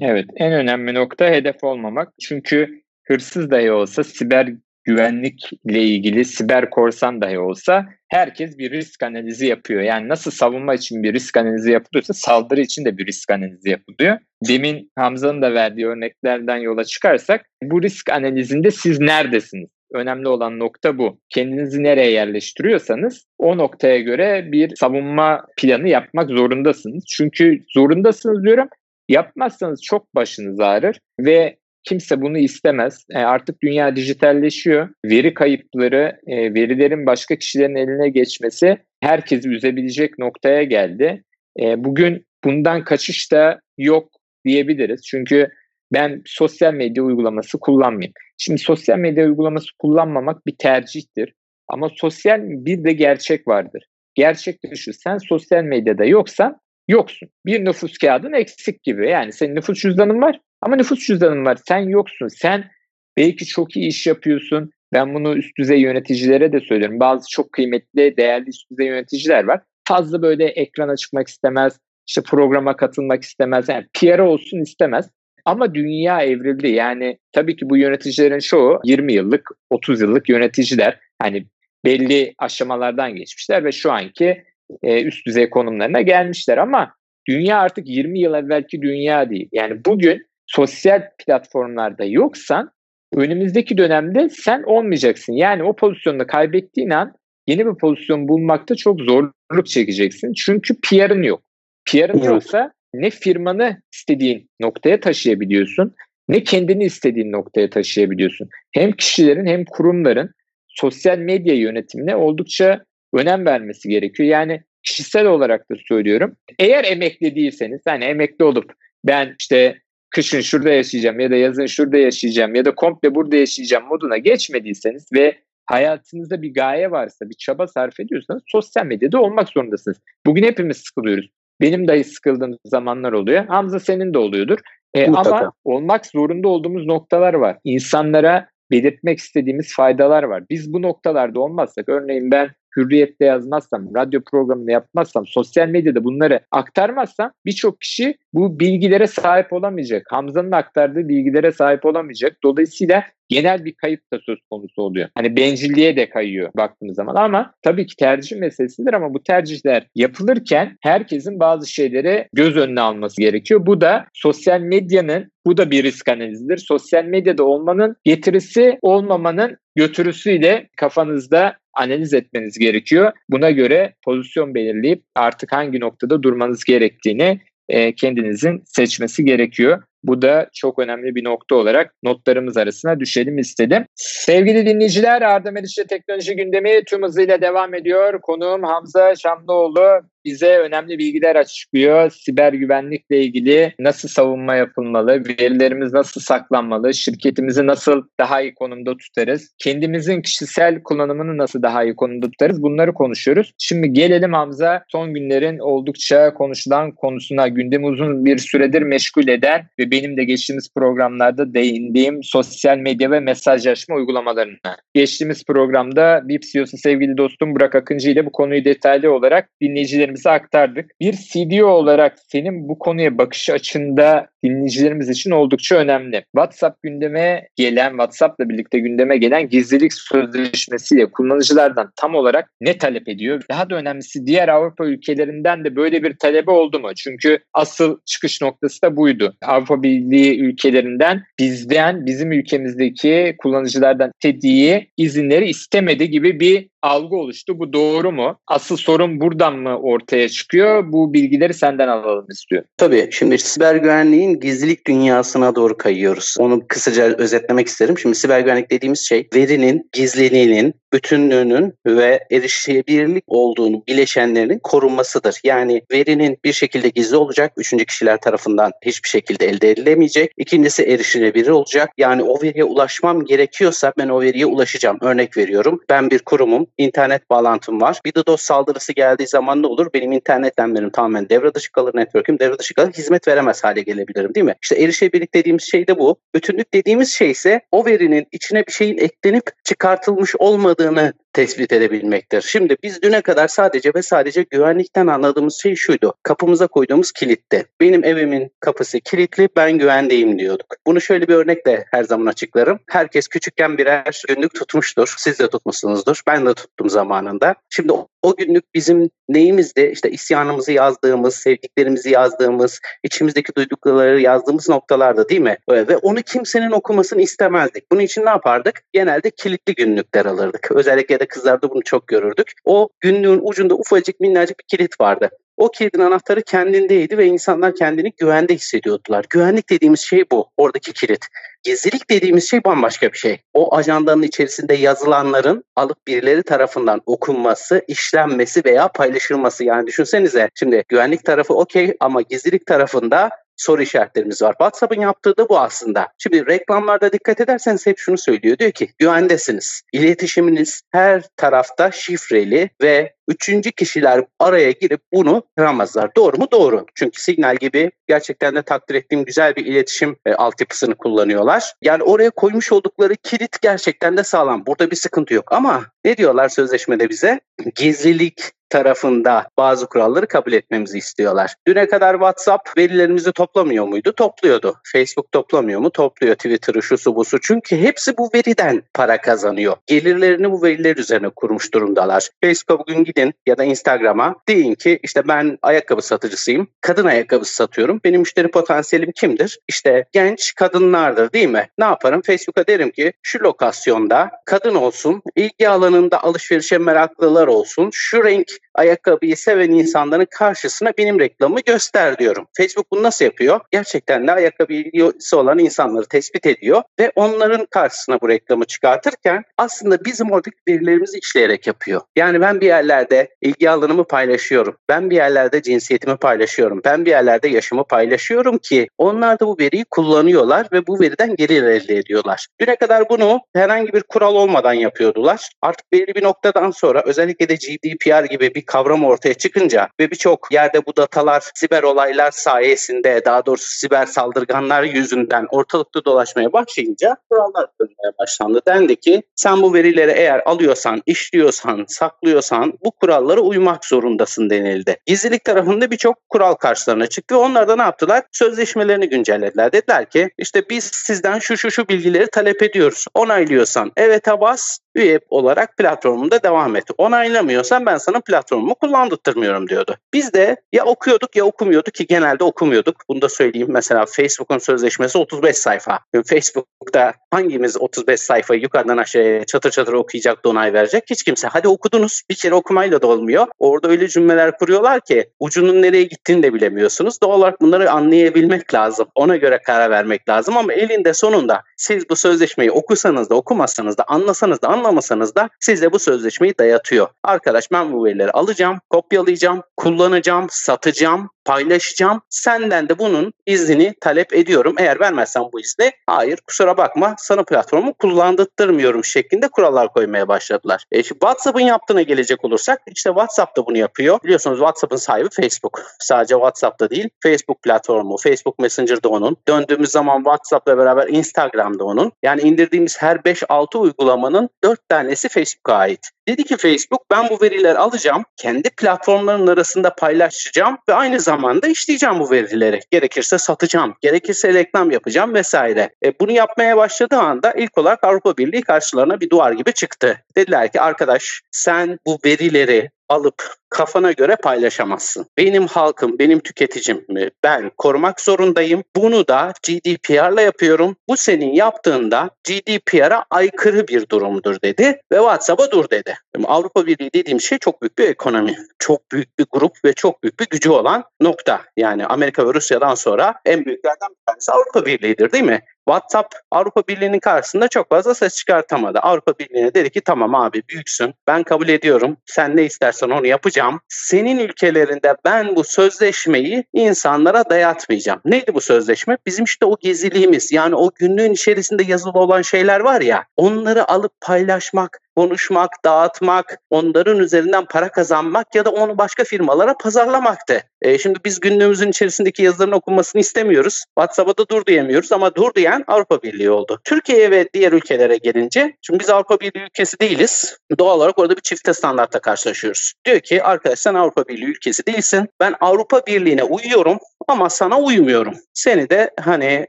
Evet en önemli nokta hedef olmamak. Çünkü hırsız dahi olsa siber güvenlikle ilgili siber korsan dahi olsa herkes bir risk analizi yapıyor. Yani nasıl savunma için bir risk analizi yapılıyorsa saldırı için de bir risk analizi yapılıyor. Demin Hamza'nın da verdiği örneklerden yola çıkarsak bu risk analizinde siz neredesiniz? Önemli olan nokta bu. Kendinizi nereye yerleştiriyorsanız o noktaya göre bir savunma planı yapmak zorundasınız. Çünkü zorundasınız diyorum. Yapmazsanız çok başınız ağrır ve Kimse bunu istemez. E, artık dünya dijitalleşiyor. Veri kayıpları, e, verilerin başka kişilerin eline geçmesi herkesi üzebilecek noktaya geldi. E, bugün bundan kaçış da yok diyebiliriz. Çünkü ben sosyal medya uygulaması kullanmayayım. Şimdi sosyal medya uygulaması kullanmamak bir tercihtir. Ama sosyal bir de gerçek vardır. Gerçek de şu sen sosyal medyada yoksan yoksun. Bir nüfus kağıdın eksik gibi. Yani senin nüfus cüzdanın var ama nüfus cüzdanın var. Sen yoksun. Sen belki çok iyi iş yapıyorsun. Ben bunu üst düzey yöneticilere de söylüyorum. Bazı çok kıymetli, değerli üst düzey yöneticiler var. Fazla böyle ekrana çıkmak istemez, işte programa katılmak istemez. Yani PR olsun istemez. Ama dünya evrildi. Yani tabii ki bu yöneticilerin çoğu 20 yıllık, 30 yıllık yöneticiler. Hani belli aşamalardan geçmişler ve şu anki e, üst düzey konumlarına gelmişler. Ama dünya artık 20 yıl evvelki dünya değil. Yani bugün sosyal platformlarda yoksan önümüzdeki dönemde sen olmayacaksın. Yani o pozisyonda kaybettiğin an yeni bir pozisyon bulmakta çok zorluk çekeceksin. Çünkü PR'ın yok. PR'ın evet. yoksa ne firmanı istediğin noktaya taşıyabiliyorsun ne kendini istediğin noktaya taşıyabiliyorsun. Hem kişilerin hem kurumların sosyal medya yönetimine oldukça önem vermesi gerekiyor. Yani kişisel olarak da söylüyorum. Eğer emekli değilseniz hani emekli olup ben işte kışın şurada yaşayacağım ya da yazın şurada yaşayacağım ya da komple burada yaşayacağım moduna geçmediyseniz ve hayatınızda bir gaye varsa, bir çaba sarf ediyorsanız sosyal medyada olmak zorundasınız. Bugün hepimiz sıkılıyoruz. Benim dahi sıkıldığım zamanlar oluyor. Hamza senin de oluyordur. E, ama olmak zorunda olduğumuz noktalar var. İnsanlara belirtmek istediğimiz faydalar var. Biz bu noktalarda olmazsak, örneğin ben hürriyette yazmazsam, radyo programında yapmazsam, sosyal medyada bunları aktarmazsam birçok kişi bu bilgilere sahip olamayacak. Hamza'nın aktardığı bilgilere sahip olamayacak. Dolayısıyla genel bir kayıp da söz konusu oluyor. Hani bencilliğe de kayıyor baktığımız zaman ama tabii ki tercih meselesidir ama bu tercihler yapılırken herkesin bazı şeyleri göz önüne alması gerekiyor. Bu da sosyal medyanın bu da bir risk analizidir. Sosyal medyada olmanın getirisi olmamanın götürüsüyle kafanızda analiz etmeniz gerekiyor. Buna göre pozisyon belirleyip artık hangi noktada durmanız gerektiğini e, kendinizin seçmesi gerekiyor. Bu da çok önemli bir nokta olarak notlarımız arasına düşelim istedim. Sevgili dinleyiciler Arda Meriç'te teknoloji gündemi tüm hızıyla devam ediyor. Konuğum Hamza Şamlıoğlu bize önemli bilgiler açıklıyor. Siber güvenlikle ilgili nasıl savunma yapılmalı, verilerimiz nasıl saklanmalı, şirketimizi nasıl daha iyi konumda tutarız, kendimizin kişisel kullanımını nasıl daha iyi konumda tutarız bunları konuşuyoruz. Şimdi gelelim Hamza son günlerin oldukça konuşulan konusuna gündemi uzun bir süredir meşgul eden ve benim de geçtiğimiz programlarda değindiğim sosyal medya ve mesajlaşma uygulamalarına. Geçtiğimiz programda BIP CEO'su sevgili dostum Burak Akıncı ile bu konuyu detaylı olarak dinleyicilerimize aktardık. Bir CDO olarak senin bu konuya bakış açında dinleyicilerimiz için oldukça önemli. WhatsApp gündeme gelen, WhatsApp'la birlikte gündeme gelen gizlilik sözleşmesiyle kullanıcılardan tam olarak ne talep ediyor? Daha da önemlisi diğer Avrupa ülkelerinden de böyle bir talebe oldu mu? Çünkü asıl çıkış noktası da buydu. Avrupa Birliği ülkelerinden bizden, bizim ülkemizdeki kullanıcılardan istediği izinleri istemedi gibi bir algı oluştu. Bu doğru mu? Asıl sorun buradan mı ortaya çıkıyor? Bu bilgileri senden alalım istiyor. Tabii. Şimdi siber güvenliğin gizlilik dünyasına doğru kayıyoruz. Onu kısaca özetlemek isterim. Şimdi siber güvenlik dediğimiz şey verinin gizliliğinin, bütünlüğünün ve erişilebilirlik olduğunu bileşenlerinin korunmasıdır. Yani verinin bir şekilde gizli olacak. Üçüncü kişiler tarafından hiçbir şekilde elde edilemeyecek. İkincisi erişilebilir olacak. Yani o veriye ulaşmam gerekiyorsa ben o veriye ulaşacağım. Örnek veriyorum. Ben bir kurumum internet bağlantım var. Bir DDoS saldırısı geldiği zaman ne olur? Benim internet benim tamamen devre dışı kalır, network'üm devre dışı kalır. Hizmet veremez hale gelebilirim değil mi? İşte erişebilirlik dediğimiz şey de bu. Bütünlük dediğimiz şey ise o verinin içine bir şeyin eklenip çıkartılmış olmadığını tespit edebilmektir. Şimdi biz düne kadar sadece ve sadece güvenlikten anladığımız şey şuydu. Kapımıza koyduğumuz kilitti. Benim evimin kapısı kilitli, ben güvendeyim diyorduk. Bunu şöyle bir örnekle her zaman açıklarım. Herkes küçükken birer günlük tutmuştur. Siz de tutmuşsunuzdur. Ben de tuttum zamanında. Şimdi o günlük bizim neyimizdi? İşte isyanımızı yazdığımız, sevdiklerimizi yazdığımız, içimizdeki duydukları yazdığımız noktalarda değil mi? Ve onu kimsenin okumasını istemezdik. Bunun için ne yapardık? Genelde kilitli günlükler alırdık. Özellikle de kızlarda bunu çok görürdük. O günlüğün ucunda ufacık minnacık bir kilit vardı. O kilidin anahtarı kendindeydi ve insanlar kendini güvende hissediyordular. Güvenlik dediğimiz şey bu, oradaki kilit. Gizlilik dediğimiz şey bambaşka bir şey. O ajandanın içerisinde yazılanların alıp birileri tarafından okunması, işlenmesi veya paylaşılması. Yani düşünsenize şimdi güvenlik tarafı okey ama gizlilik tarafında soru işaretlerimiz var. WhatsApp'ın yaptığı da bu aslında. Şimdi reklamlarda dikkat ederseniz hep şunu söylüyor. Diyor ki güvendesiniz. İletişiminiz her tarafta şifreli ve üçüncü kişiler araya girip bunu kıramazlar. Doğru mu? Doğru. Çünkü Signal gibi gerçekten de takdir ettiğim güzel bir iletişim e, altyapısını kullanıyorlar. Yani oraya koymuş oldukları kilit gerçekten de sağlam. Burada bir sıkıntı yok ama ne diyorlar sözleşmede bize? Gizlilik tarafında bazı kuralları kabul etmemizi istiyorlar. Düne kadar WhatsApp verilerimizi toplamıyor muydu? Topluyordu. Facebook toplamıyor mu? Topluyor. Twitter'ı şusu busu. Çünkü hepsi bu veriden para kazanıyor. Gelirlerini bu veriler üzerine kurmuş durumdalar. Facebook'a bugün gidin ya da Instagram'a deyin ki işte ben ayakkabı satıcısıyım. Kadın ayakkabısı satıyorum. Benim müşteri potansiyelim kimdir? İşte genç kadınlardır değil mi? Ne yaparım? Facebook'a derim ki şu lokasyonda kadın olsun, ilgi alanında alışverişe meraklılar olsun, şu renk ayakkabıyı seven insanların karşısına benim reklamımı göster diyorum. Facebook bunu nasıl yapıyor? Gerçekten de ayakkabı ilgisi olan insanları tespit ediyor ve onların karşısına bu reklamı çıkartırken aslında bizim oradaki verilerimizi işleyerek yapıyor. Yani ben bir yerlerde ilgi alanımı paylaşıyorum. Ben bir yerlerde cinsiyetimi paylaşıyorum. Ben bir yerlerde yaşımı paylaşıyorum ki onlar da bu veriyi kullanıyorlar ve bu veriden gelir elde ediyorlar. Düne kadar bunu herhangi bir kural olmadan yapıyordular. Artık belli bir noktadan sonra özellikle de GDPR gibi bir kavram ortaya çıkınca ve birçok yerde bu datalar siber olaylar sayesinde daha doğrusu siber saldırganlar yüzünden ortalıkta dolaşmaya başlayınca kurallar koymaya başlandı. Dendi ki sen bu verileri eğer alıyorsan, işliyorsan, saklıyorsan bu kurallara uymak zorundasın denildi. Gizlilik tarafında birçok kural karşılarına çıktı ve onlar da ne yaptılar? Sözleşmelerini güncellediler. Dediler ki işte biz sizden şu şu şu bilgileri talep ediyoruz. Onaylıyorsan evet'e bas, üye olarak platformunda devam et. Onaylamıyorsan ben sana platformumu kullandırtmıyorum diyordu. Biz de ya okuyorduk ya okumuyorduk ki genelde okumuyorduk. Bunu da söyleyeyim. Mesela Facebook'un sözleşmesi 35 sayfa. Facebook'ta hangimiz 35 sayfayı yukarıdan aşağıya çatır çatır okuyacak da onay verecek? Hiç kimse. Hadi okudunuz. Bir kere okumayla da olmuyor. Orada öyle cümleler kuruyorlar ki ucunun nereye gittiğini de bilemiyorsunuz. Doğal olarak bunları anlayabilmek lazım. Ona göre karar vermek lazım ama elinde sonunda siz bu sözleşmeyi okusanız da okumasanız da anlasanız da anlamasanız da size bu sözleşmeyi dayatıyor. Arkadaş ben bu verileri alacağım, kopyalayacağım, kullanacağım, satacağım, paylaşacağım. Senden de bunun iznini talep ediyorum. Eğer vermezsen bu izni hayır kusura bakma sana platformu kullandırtmıyorum şeklinde kurallar koymaya başladılar. E WhatsApp'ın yaptığına gelecek olursak işte WhatsApp da bunu yapıyor. Biliyorsunuz WhatsApp'ın sahibi Facebook. Sadece WhatsApp'ta değil Facebook platformu, Facebook Messenger'da onun. Döndüğümüz zaman WhatsApp'la beraber Instagram'da onun. Yani indirdiğimiz her 5-6 uygulamanın 4 tanesi Facebook'a ait. Dedi ki Facebook ben bu verileri alacağım, kendi platformların arasında paylaşacağım ve aynı zamanda işleyeceğim bu verileri. Gerekirse satacağım, gerekirse reklam yapacağım vesaire. E, bunu yapmaya başladığı anda ilk olarak Avrupa Birliği karşılarına bir duvar gibi çıktı. Dediler ki arkadaş sen bu verileri alıp kafana göre paylaşamazsın. Benim halkım, benim tüketicim mi? Ben korumak zorundayım. Bunu da GDPR'la yapıyorum. Bu senin yaptığında GDPR'a aykırı bir durumdur dedi ve WhatsApp'a dur dedi. Avrupa Birliği dediğim şey çok büyük bir ekonomi. Çok büyük bir grup ve çok büyük bir gücü olan nokta. Yani Amerika ve Rusya'dan sonra en büyüklerden bir tanesi Avrupa Birliği'dir değil mi? WhatsApp Avrupa Birliği'nin karşısında çok fazla ses çıkartamadı. Avrupa Birliği'ne dedi ki tamam abi büyüksün ben kabul ediyorum sen ne istersen onu yapacağım. Senin ülkelerinde ben bu sözleşmeyi insanlara dayatmayacağım. Neydi bu sözleşme? Bizim işte o geziliğimiz yani o günlüğün içerisinde yazılı olan şeyler var ya onları alıp paylaşmak, konuşmak, dağıtmak, onların üzerinden para kazanmak ya da onu başka firmalara pazarlamaktı. E, şimdi biz günlüğümüzün içerisindeki yazıların okunmasını istemiyoruz. WhatsApp'a da dur diyemiyoruz ama dur diyen Avrupa Birliği oldu. Türkiye'ye ve diğer ülkelere gelince, şimdi biz Avrupa Birliği ülkesi değiliz. Doğal olarak orada bir çifte standartta karşılaşıyoruz. Diyor ki arkadaş sen Avrupa Birliği ülkesi değilsin. Ben Avrupa Birliği'ne uyuyorum ama sana uymuyorum. Seni de hani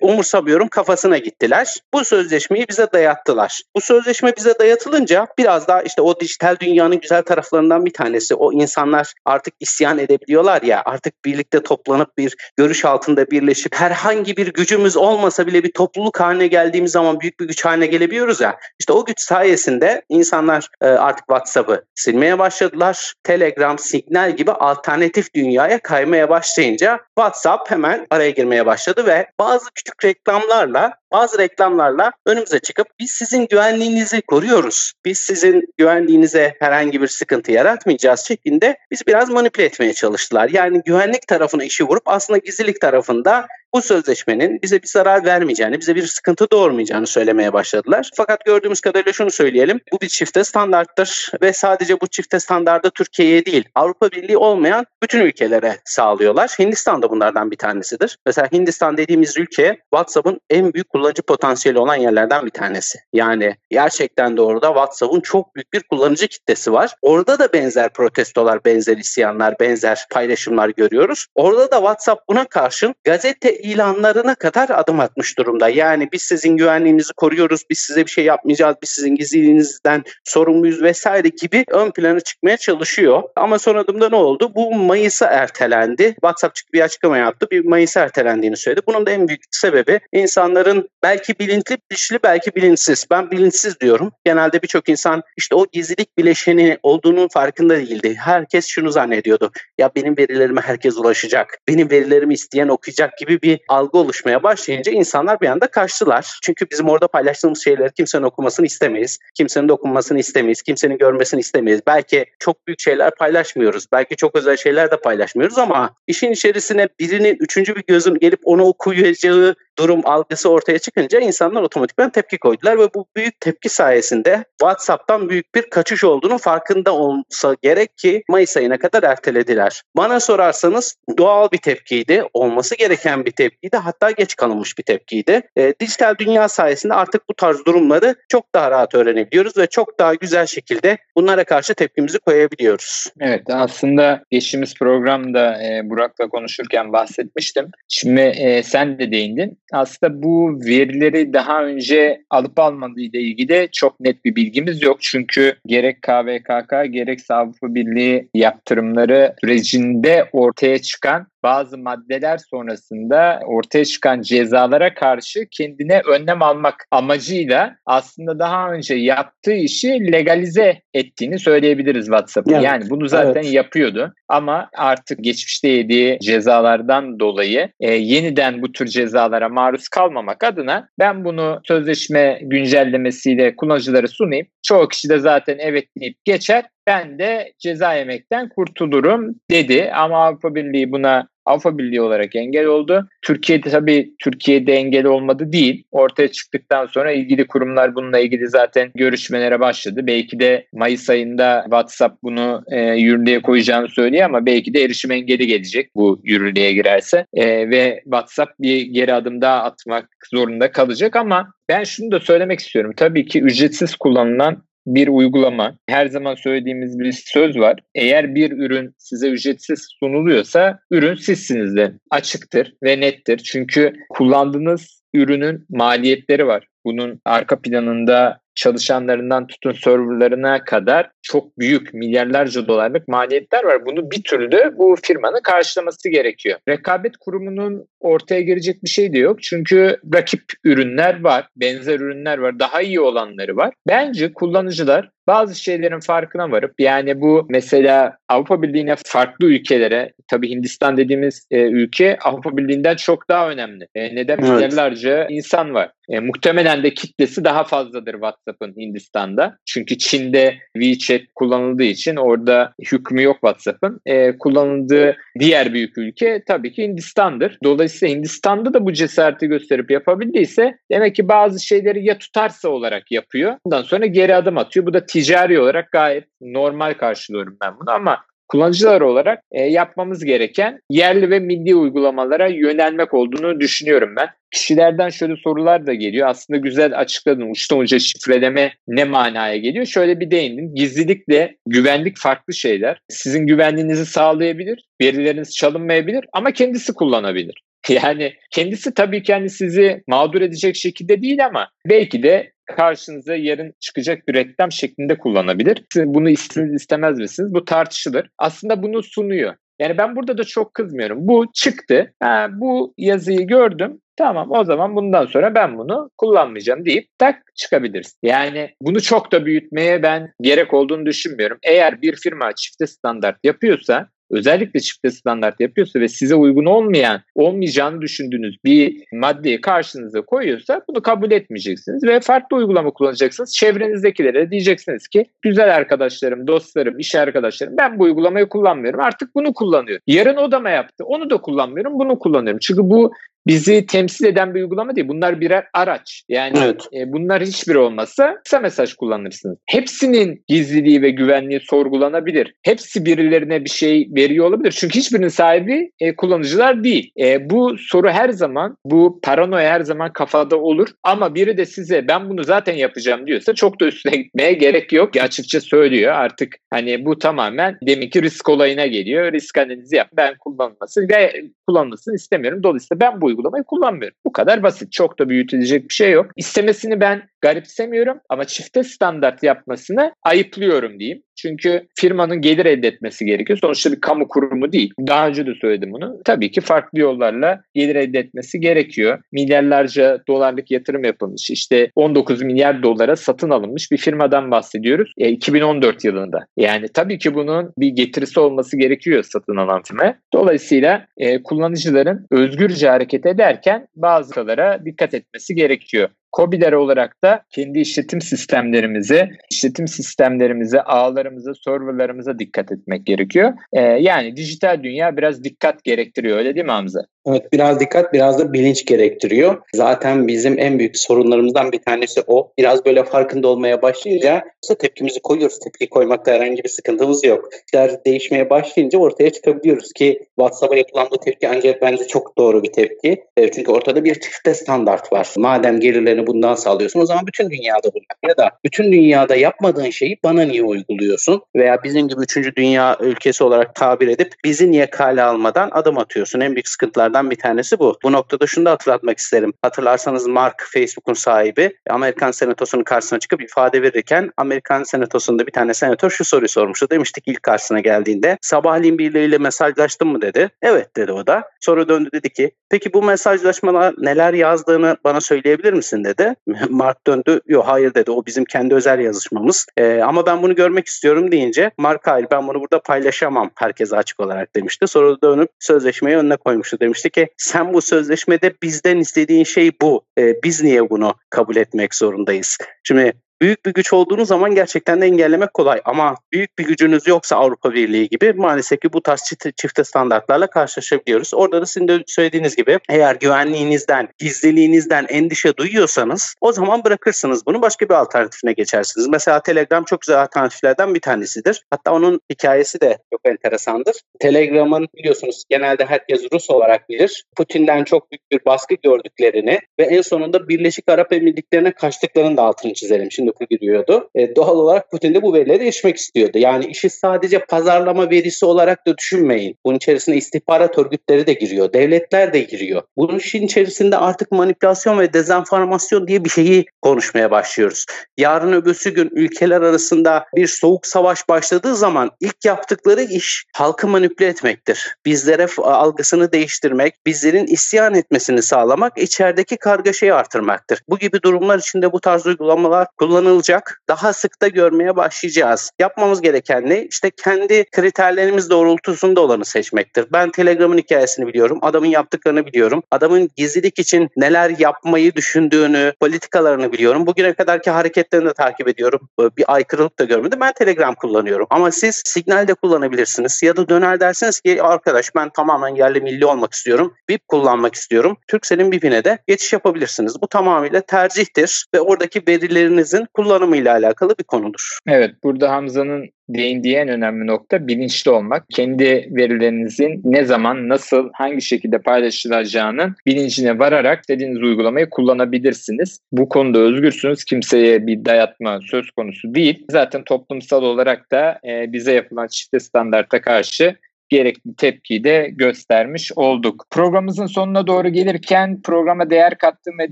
umursamıyorum kafasına gittiler. Bu sözleşmeyi bize dayattılar. Bu sözleşme bize dayatılınca biraz daha işte o dijital dünyanın güzel taraflarından bir tanesi. O insanlar artık isyan edebiliyorlar ya artık birlikte toplanıp bir görüş altında birleşip herhangi bir gücümüz olmasa bile bir topluluk haline geldiğimiz zaman büyük bir güç haline gelebiliyoruz ya. İşte o güç sayesinde insanlar e, artık WhatsApp'ı silmeye başladılar. Telegram, Signal gibi alternatif dünyaya kaymaya başlayınca WhatsApp hemen araya girmeye başladı ve bazı küçük reklamlarla bazı reklamlarla önümüze çıkıp biz sizin güvenliğinizi koruyoruz. Biz sizin güvenliğinize herhangi bir sıkıntı yaratmayacağız şeklinde biz biraz manipüle etmeye çalıştılar. Yani güvenlik tarafına işi vurup aslında gizlilik tarafında bu sözleşmenin bize bir zarar vermeyeceğini, bize bir sıkıntı doğurmayacağını söylemeye başladılar. Fakat gördüğümüz kadarıyla şunu söyleyelim. Bu bir çifte standarttır ve sadece bu çifte standardı Türkiye'ye değil, Avrupa Birliği olmayan bütün ülkelere sağlıyorlar. Hindistan da bunlardan bir tanesidir. Mesela Hindistan dediğimiz ülke WhatsApp'ın en büyük kullanıcı potansiyeli olan yerlerden bir tanesi. Yani gerçekten de orada WhatsApp'ın çok büyük bir kullanıcı kitlesi var. Orada da benzer protestolar, benzer isyanlar, benzer paylaşımlar görüyoruz. Orada da WhatsApp buna karşın gazete ilanlarına kadar adım atmış durumda. Yani biz sizin güvenliğinizi koruyoruz, biz size bir şey yapmayacağız, biz sizin gizliliğinizden sorumluyuz vesaire gibi ön plana çıkmaya çalışıyor. Ama son adımda ne oldu? Bu Mayıs'a ertelendi. WhatsApp bir açıklama yaptı. Bir Mayıs'a ertelendiğini söyledi. Bunun da en büyük sebebi insanların belki bilinçli, bilinçli belki bilinçsiz. Ben bilinçsiz diyorum. Genelde birçok insan işte o gizlilik bileşeni olduğunun farkında değildi. Herkes şunu zannediyordu. Ya benim verilerime herkes ulaşacak. Benim verilerimi isteyen okuyacak gibi bir algı oluşmaya başlayınca insanlar bir anda kaçtılar. Çünkü bizim orada paylaştığımız şeyleri kimsenin okumasını istemeyiz. Kimsenin dokunmasını istemeyiz. Kimsenin görmesini istemeyiz. Belki çok büyük şeyler paylaşmıyoruz. Belki çok özel şeyler de paylaşmıyoruz ama işin içerisine birinin üçüncü bir gözün gelip onu okuyacağı durum algısı ortaya çıkınca insanlar otomatikman tepki koydular ve bu büyük tepki sayesinde WhatsApp'tan büyük bir kaçış olduğunu farkında olsa gerek ki Mayıs ayına kadar ertelediler. Bana sorarsanız doğal bir tepkiydi, olması gereken bir tepkiydi, hatta geç kalınmış bir tepkiydi. E, dijital dünya sayesinde artık bu tarz durumları çok daha rahat öğrenebiliyoruz ve çok daha güzel şekilde bunlara karşı tepkimizi koyabiliyoruz. Evet aslında geçtiğimiz programda e, Burak'la konuşurken bahsetmiştim. Şimdi e, sen de değindin aslında bu verileri daha önce alıp almadığı ile ilgili çok net bir bilgimiz yok. Çünkü gerek KVKK gerek Avrupa Birliği yaptırımları sürecinde ortaya çıkan bazı maddeler sonrasında ortaya çıkan cezalara karşı kendine önlem almak amacıyla aslında daha önce yaptığı işi legalize ettiğini söyleyebiliriz WhatsApp'ın. Evet. Yani bunu zaten evet. yapıyordu ama artık geçmişte yediği cezalardan dolayı e, yeniden bu tür cezalara maruz kalmamak adına ben bunu sözleşme güncellemesiyle kullanıcılara sunayım. Çoğu kişi de zaten evet deyip geçer ben de ceza yemekten kurtulurum dedi. Ama Avrupa Birliği buna Avrupa Birliği olarak engel oldu. Türkiye'de tabii Türkiye'de engel olmadı değil. Ortaya çıktıktan sonra ilgili kurumlar bununla ilgili zaten görüşmelere başladı. Belki de Mayıs ayında WhatsApp bunu e, yürürlüğe koyacağını söylüyor ama belki de erişim engeli gelecek bu yürürlüğe girerse. E, ve WhatsApp bir geri adım daha atmak zorunda kalacak ama ben şunu da söylemek istiyorum. Tabii ki ücretsiz kullanılan bir uygulama. Her zaman söylediğimiz bir söz var. Eğer bir ürün size ücretsiz sunuluyorsa ürün sizsiniz de açıktır ve nettir. Çünkü kullandığınız ürünün maliyetleri var. Bunun arka planında çalışanlarından tutun serverlarına kadar çok büyük milyarlarca dolarlık maliyetler var. Bunu bir türlü bu firmanın karşılaması gerekiyor. Rekabet kurumunun ortaya girecek bir şey de yok. Çünkü rakip ürünler var, benzer ürünler var, daha iyi olanları var. Bence kullanıcılar bazı şeylerin farkına varıp yani bu mesela Avrupa Birliği'ne farklı ülkelere tabii Hindistan dediğimiz e, ülke Avrupa Birliği'nden çok daha önemli. E, neden evet. milyarlarca insan var. E, muhtemelen de kitlesi daha fazladır WhatsApp'ın Hindistan'da. Çünkü Çin'de WeChat kullanıldığı için orada hükmü yok WhatsApp'ın. E, kullanıldığı diğer büyük ülke tabii ki Hindistan'dır. Dolayısıyla Hindistan'da da bu cesareti gösterip yapabildiyse demek ki bazı şeyleri ya tutarsa olarak yapıyor. Ondan sonra geri adım atıyor. Bu da ticari olarak gayet normal karşılıyorum ben bunu ama kullanıcılar olarak e, yapmamız gereken yerli ve milli uygulamalara yönelmek olduğunu düşünüyorum ben. Kişilerden şöyle sorular da geliyor. Aslında güzel açıkladın. Uçtan uca şifreleme ne manaya geliyor? Şöyle bir değindin. Gizlilikle güvenlik farklı şeyler. Sizin güvenliğinizi sağlayabilir. Verileriniz çalınmayabilir ama kendisi kullanabilir. Yani kendisi tabii ki hani sizi mağdur edecek şekilde değil ama belki de karşınıza yarın çıkacak bir reklam şeklinde kullanabilir. Siz bunu istiniz istemez misiniz? Bu tartışılır. Aslında bunu sunuyor. Yani ben burada da çok kızmıyorum. Bu çıktı. Ha, bu yazıyı gördüm. Tamam o zaman bundan sonra ben bunu kullanmayacağım deyip tak çıkabiliriz. Yani bunu çok da büyütmeye ben gerek olduğunu düşünmüyorum. Eğer bir firma çifte standart yapıyorsa özellikle çifte standart yapıyorsa ve size uygun olmayan, olmayacağını düşündüğünüz bir maddeyi karşınıza koyuyorsa bunu kabul etmeyeceksiniz ve farklı uygulama kullanacaksınız. Çevrenizdekilere diyeceksiniz ki güzel arkadaşlarım, dostlarım, iş arkadaşlarım ben bu uygulamayı kullanmıyorum. Artık bunu kullanıyorum. Yarın o da mı yaptı? Onu da kullanmıyorum, bunu kullanıyorum. Çünkü bu bizi temsil eden bir uygulama değil. Bunlar birer araç. Yani evet. e, bunlar hiçbir olmasa kısa mesaj kullanırsınız. Hepsinin gizliliği ve güvenliği sorgulanabilir. Hepsi birilerine bir şey veriyor olabilir. Çünkü hiçbirinin sahibi e, kullanıcılar değil. E, bu soru her zaman, bu paranoya her zaman kafada olur. Ama biri de size ben bunu zaten yapacağım diyorsa çok da üstüne gitmeye gerek yok. Açıkça söylüyor artık hani bu tamamen demek ki risk olayına geliyor. Risk analizi yap. Ben kullanılmasın ve kullanılmasını istemiyorum. Dolayısıyla ben bu uygulamayı kullanmıyorum. Bu kadar basit. Çok da büyütülecek bir şey yok. İstemesini ben garipsemiyorum ama çifte standart yapmasını ayıplıyorum diyeyim. Çünkü firmanın gelir elde etmesi gerekiyor. Sonuçta bir kamu kurumu değil. Daha önce de söyledim bunu. Tabii ki farklı yollarla gelir elde etmesi gerekiyor. Milyarlarca dolarlık yatırım yapılmış. İşte 19 milyar dolara satın alınmış bir firmadan bahsediyoruz. E, 2014 yılında. Yani tabii ki bunun bir getirisi olması gerekiyor satın alan firma. Dolayısıyla e, kullanıcıların özgürce hareket ederken bazılara dikkat etmesi gerekiyor. COBİ'ler olarak da kendi işletim sistemlerimize, işletim sistemlerimize, ağlarımıza, serverlarımıza dikkat etmek gerekiyor. Ee, yani dijital dünya biraz dikkat gerektiriyor öyle değil mi Hamza? Evet biraz dikkat biraz da bilinç gerektiriyor. Zaten bizim en büyük sorunlarımızdan bir tanesi o. Biraz böyle farkında olmaya başlayınca tepkimizi koyuyoruz. Tepki koymakta herhangi bir sıkıntımız yok. İşler değişmeye başlayınca ortaya çıkabiliyoruz ki WhatsApp'a yapılan bu tepki ancak bence çok doğru bir tepki. E, çünkü ortada bir çifte standart var. Madem gelirlerini bundan sağlıyorsun o zaman bütün dünyada bunu. Ya da bütün dünyada yapmadığın şeyi bana niye uyguluyorsun? Veya bizim gibi üçüncü dünya ülkesi olarak tabir edip bizi niye kale almadan adım atıyorsun? En büyük sıkıntılardan bir tanesi bu. Bu noktada şunu da hatırlatmak isterim. Hatırlarsanız Mark Facebook'un sahibi Amerikan Senatosu'nun karşısına çıkıp ifade verirken Amerikan Senatosu'nda bir tane senatör şu soruyu sormuştu. Demiştik ilk karşısına geldiğinde sabahleyin birileriyle mesajlaştın mı dedi. Evet dedi o da. Sonra döndü dedi ki peki bu mesajlaşmalar neler yazdığını bana söyleyebilir misin dedi. Mark döndü. Yok hayır dedi. O bizim kendi özel yazışmamız. Ee, ama ben bunu görmek istiyorum deyince Mark hayır ben bunu burada paylaşamam herkese açık olarak demişti. Sonra dönüp sözleşmeyi önüne koymuştu. Demişti ki sen bu sözleşmede bizden istediğin şey bu. Ee, biz niye bunu kabul etmek zorundayız? Şimdi Büyük bir güç olduğunuz zaman gerçekten de engellemek kolay ama büyük bir gücünüz yoksa Avrupa Birliği gibi maalesef ki bu tarz çifte standartlarla karşılaşabiliyoruz. Orada da sizin de söylediğiniz gibi eğer güvenliğinizden, gizliliğinizden endişe duyuyorsanız o zaman bırakırsınız bunu başka bir alternatifine geçersiniz. Mesela Telegram çok güzel alternatiflerden bir tanesidir. Hatta onun hikayesi de çok enteresandır. Telegram'ın biliyorsunuz genelde herkes Rus olarak bilir. Putin'den çok büyük bir baskı gördüklerini ve en sonunda Birleşik Arap Emirlikleri'ne kaçtıklarını da altını çizelim. Şimdi sınıfı giriyordu. E, doğal olarak Putin de bu verileri erişmek istiyordu. Yani işi sadece pazarlama verisi olarak da düşünmeyin. Bunun içerisine istihbarat örgütleri de giriyor. Devletler de giriyor. Bunun işin içerisinde artık manipülasyon ve dezenformasyon diye bir şeyi konuşmaya başlıyoruz. Yarın öbürsü gün ülkeler arasında bir soğuk savaş başladığı zaman ilk yaptıkları iş halkı manipüle etmektir. Bizlere algısını değiştirmek, bizlerin isyan etmesini sağlamak, içerideki kargaşayı artırmaktır. Bu gibi durumlar içinde bu tarz uygulamalar kullanılmaktadır kullanılacak. Daha sık da görmeye başlayacağız. Yapmamız gereken ne? İşte kendi kriterlerimiz doğrultusunda olanı seçmektir. Ben Telegram'ın hikayesini biliyorum. Adamın yaptıklarını biliyorum. Adamın gizlilik için neler yapmayı düşündüğünü, politikalarını biliyorum. Bugüne kadarki hareketlerini de takip ediyorum. Bir aykırılık da görmedim. Ben Telegram kullanıyorum. Ama siz Signal de kullanabilirsiniz. Ya da döner dersiniz ki arkadaş ben tamamen yerli milli olmak istiyorum. BIP kullanmak istiyorum. Turkcell'in BIP'ine de geçiş yapabilirsiniz. Bu tamamıyla tercihtir ve oradaki verilerinizin kullanımıyla alakalı bir konudur. Evet burada Hamza'nın değindiği en önemli nokta bilinçli olmak. Kendi verilerinizin ne zaman, nasıl, hangi şekilde paylaşılacağının bilincine vararak istediğiniz uygulamayı kullanabilirsiniz. Bu konuda özgürsünüz. Kimseye bir dayatma söz konusu değil. Zaten toplumsal olarak da e, bize yapılan çifte standarta karşı gerekli tepkiyi de göstermiş olduk. Programımızın sonuna doğru gelirken programa değer kattığım ve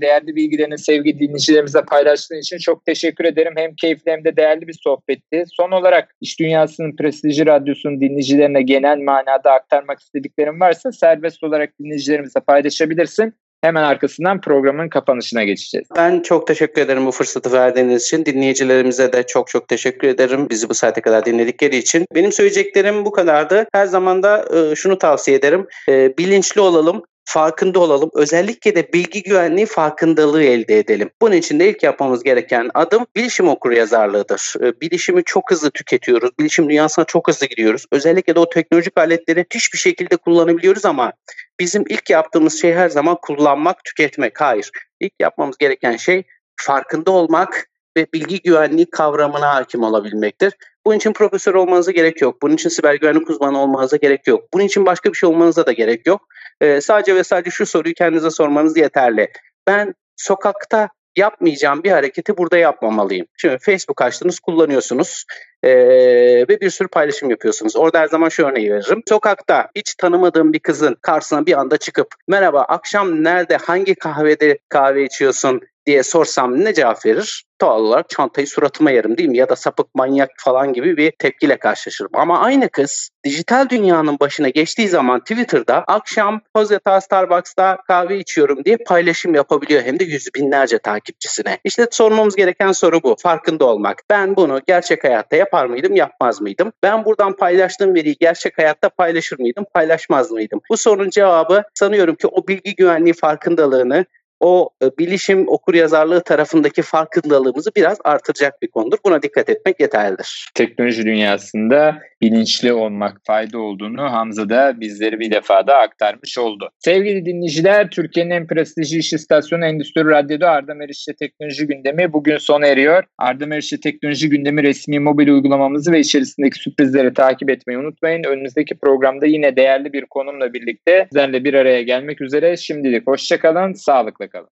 değerli bilgilerini sevgili dinleyicilerimize paylaştığın için çok teşekkür ederim. Hem keyifli hem de değerli bir sohbetti. Son olarak İş Dünyası'nın prestijli radyosunun dinleyicilerine genel manada aktarmak istediklerim varsa serbest olarak dinleyicilerimize paylaşabilirsin. Hemen arkasından programın kapanışına geçeceğiz. Ben çok teşekkür ederim bu fırsatı verdiğiniz için. Dinleyicilerimize de çok çok teşekkür ederim bizi bu saate kadar dinledikleri için. Benim söyleyeceklerim bu kadardı. Her zaman da e, şunu tavsiye ederim. Bilinçli olalım. Farkında olalım. Özellikle de bilgi güvenliği farkındalığı elde edelim. Bunun için de ilk yapmamız gereken adım bilişim okuryazarlığıdır. Ee, bilişimi çok hızlı tüketiyoruz. Bilişim dünyasına çok hızlı gidiyoruz. Özellikle de o teknolojik aletleri hiçbir şekilde kullanabiliyoruz ama bizim ilk yaptığımız şey her zaman kullanmak, tüketmek. Hayır. İlk yapmamız gereken şey farkında olmak ve bilgi güvenliği kavramına hakim olabilmektir. Bunun için profesör olmanıza gerek yok. Bunun için siber güvenlik uzmanı olmanıza gerek yok. Bunun için başka bir şey olmanıza da gerek yok. Ee, sadece ve sadece şu soruyu kendinize sormanız yeterli. Ben sokakta yapmayacağım bir hareketi burada yapmamalıyım. Şimdi Facebook açtınız, kullanıyorsunuz ee, ve bir sürü paylaşım yapıyorsunuz. Orada her zaman şu örneği veririm. Sokakta hiç tanımadığım bir kızın karşısına bir anda çıkıp merhaba akşam nerede hangi kahvede kahve içiyorsun diye sorsam ne cevap verir? Doğal olarak çantayı suratıma yerim değil mi? Ya da sapık manyak falan gibi bir tepkiyle karşılaşırım. Ama aynı kız dijital dünyanın başına geçtiği zaman Twitter'da akşam Pozeta Starbucks'ta kahve içiyorum diye paylaşım yapabiliyor. Hem de yüz binlerce takipçisine. İşte sormamız gereken soru bu. Farkında olmak. Ben bunu gerçek hayatta yapar mıydım, yapmaz mıydım? Ben buradan paylaştığım veriyi gerçek hayatta paylaşır mıydım, paylaşmaz mıydım? Bu sorunun cevabı sanıyorum ki o bilgi güvenliği farkındalığını o e, bilişim okur yazarlığı tarafındaki farkındalığımızı biraz artıracak bir konudur. Buna dikkat etmek yeterlidir. Teknoloji dünyasında bilinçli olmak fayda olduğunu Hamza da bizleri bir defa da aktarmış oldu. Sevgili dinleyiciler, Türkiye'nin en prestijli iş istasyonu Endüstri Radyo'da Arda Meriç'te teknoloji gündemi bugün sona eriyor. Arda Meriç'te teknoloji gündemi resmi mobil uygulamamızı ve içerisindeki sürprizleri takip etmeyi unutmayın. Önümüzdeki programda yine değerli bir konumla birlikte sizlerle bir araya gelmek üzere. Şimdilik hoşçakalın, sağlıkla America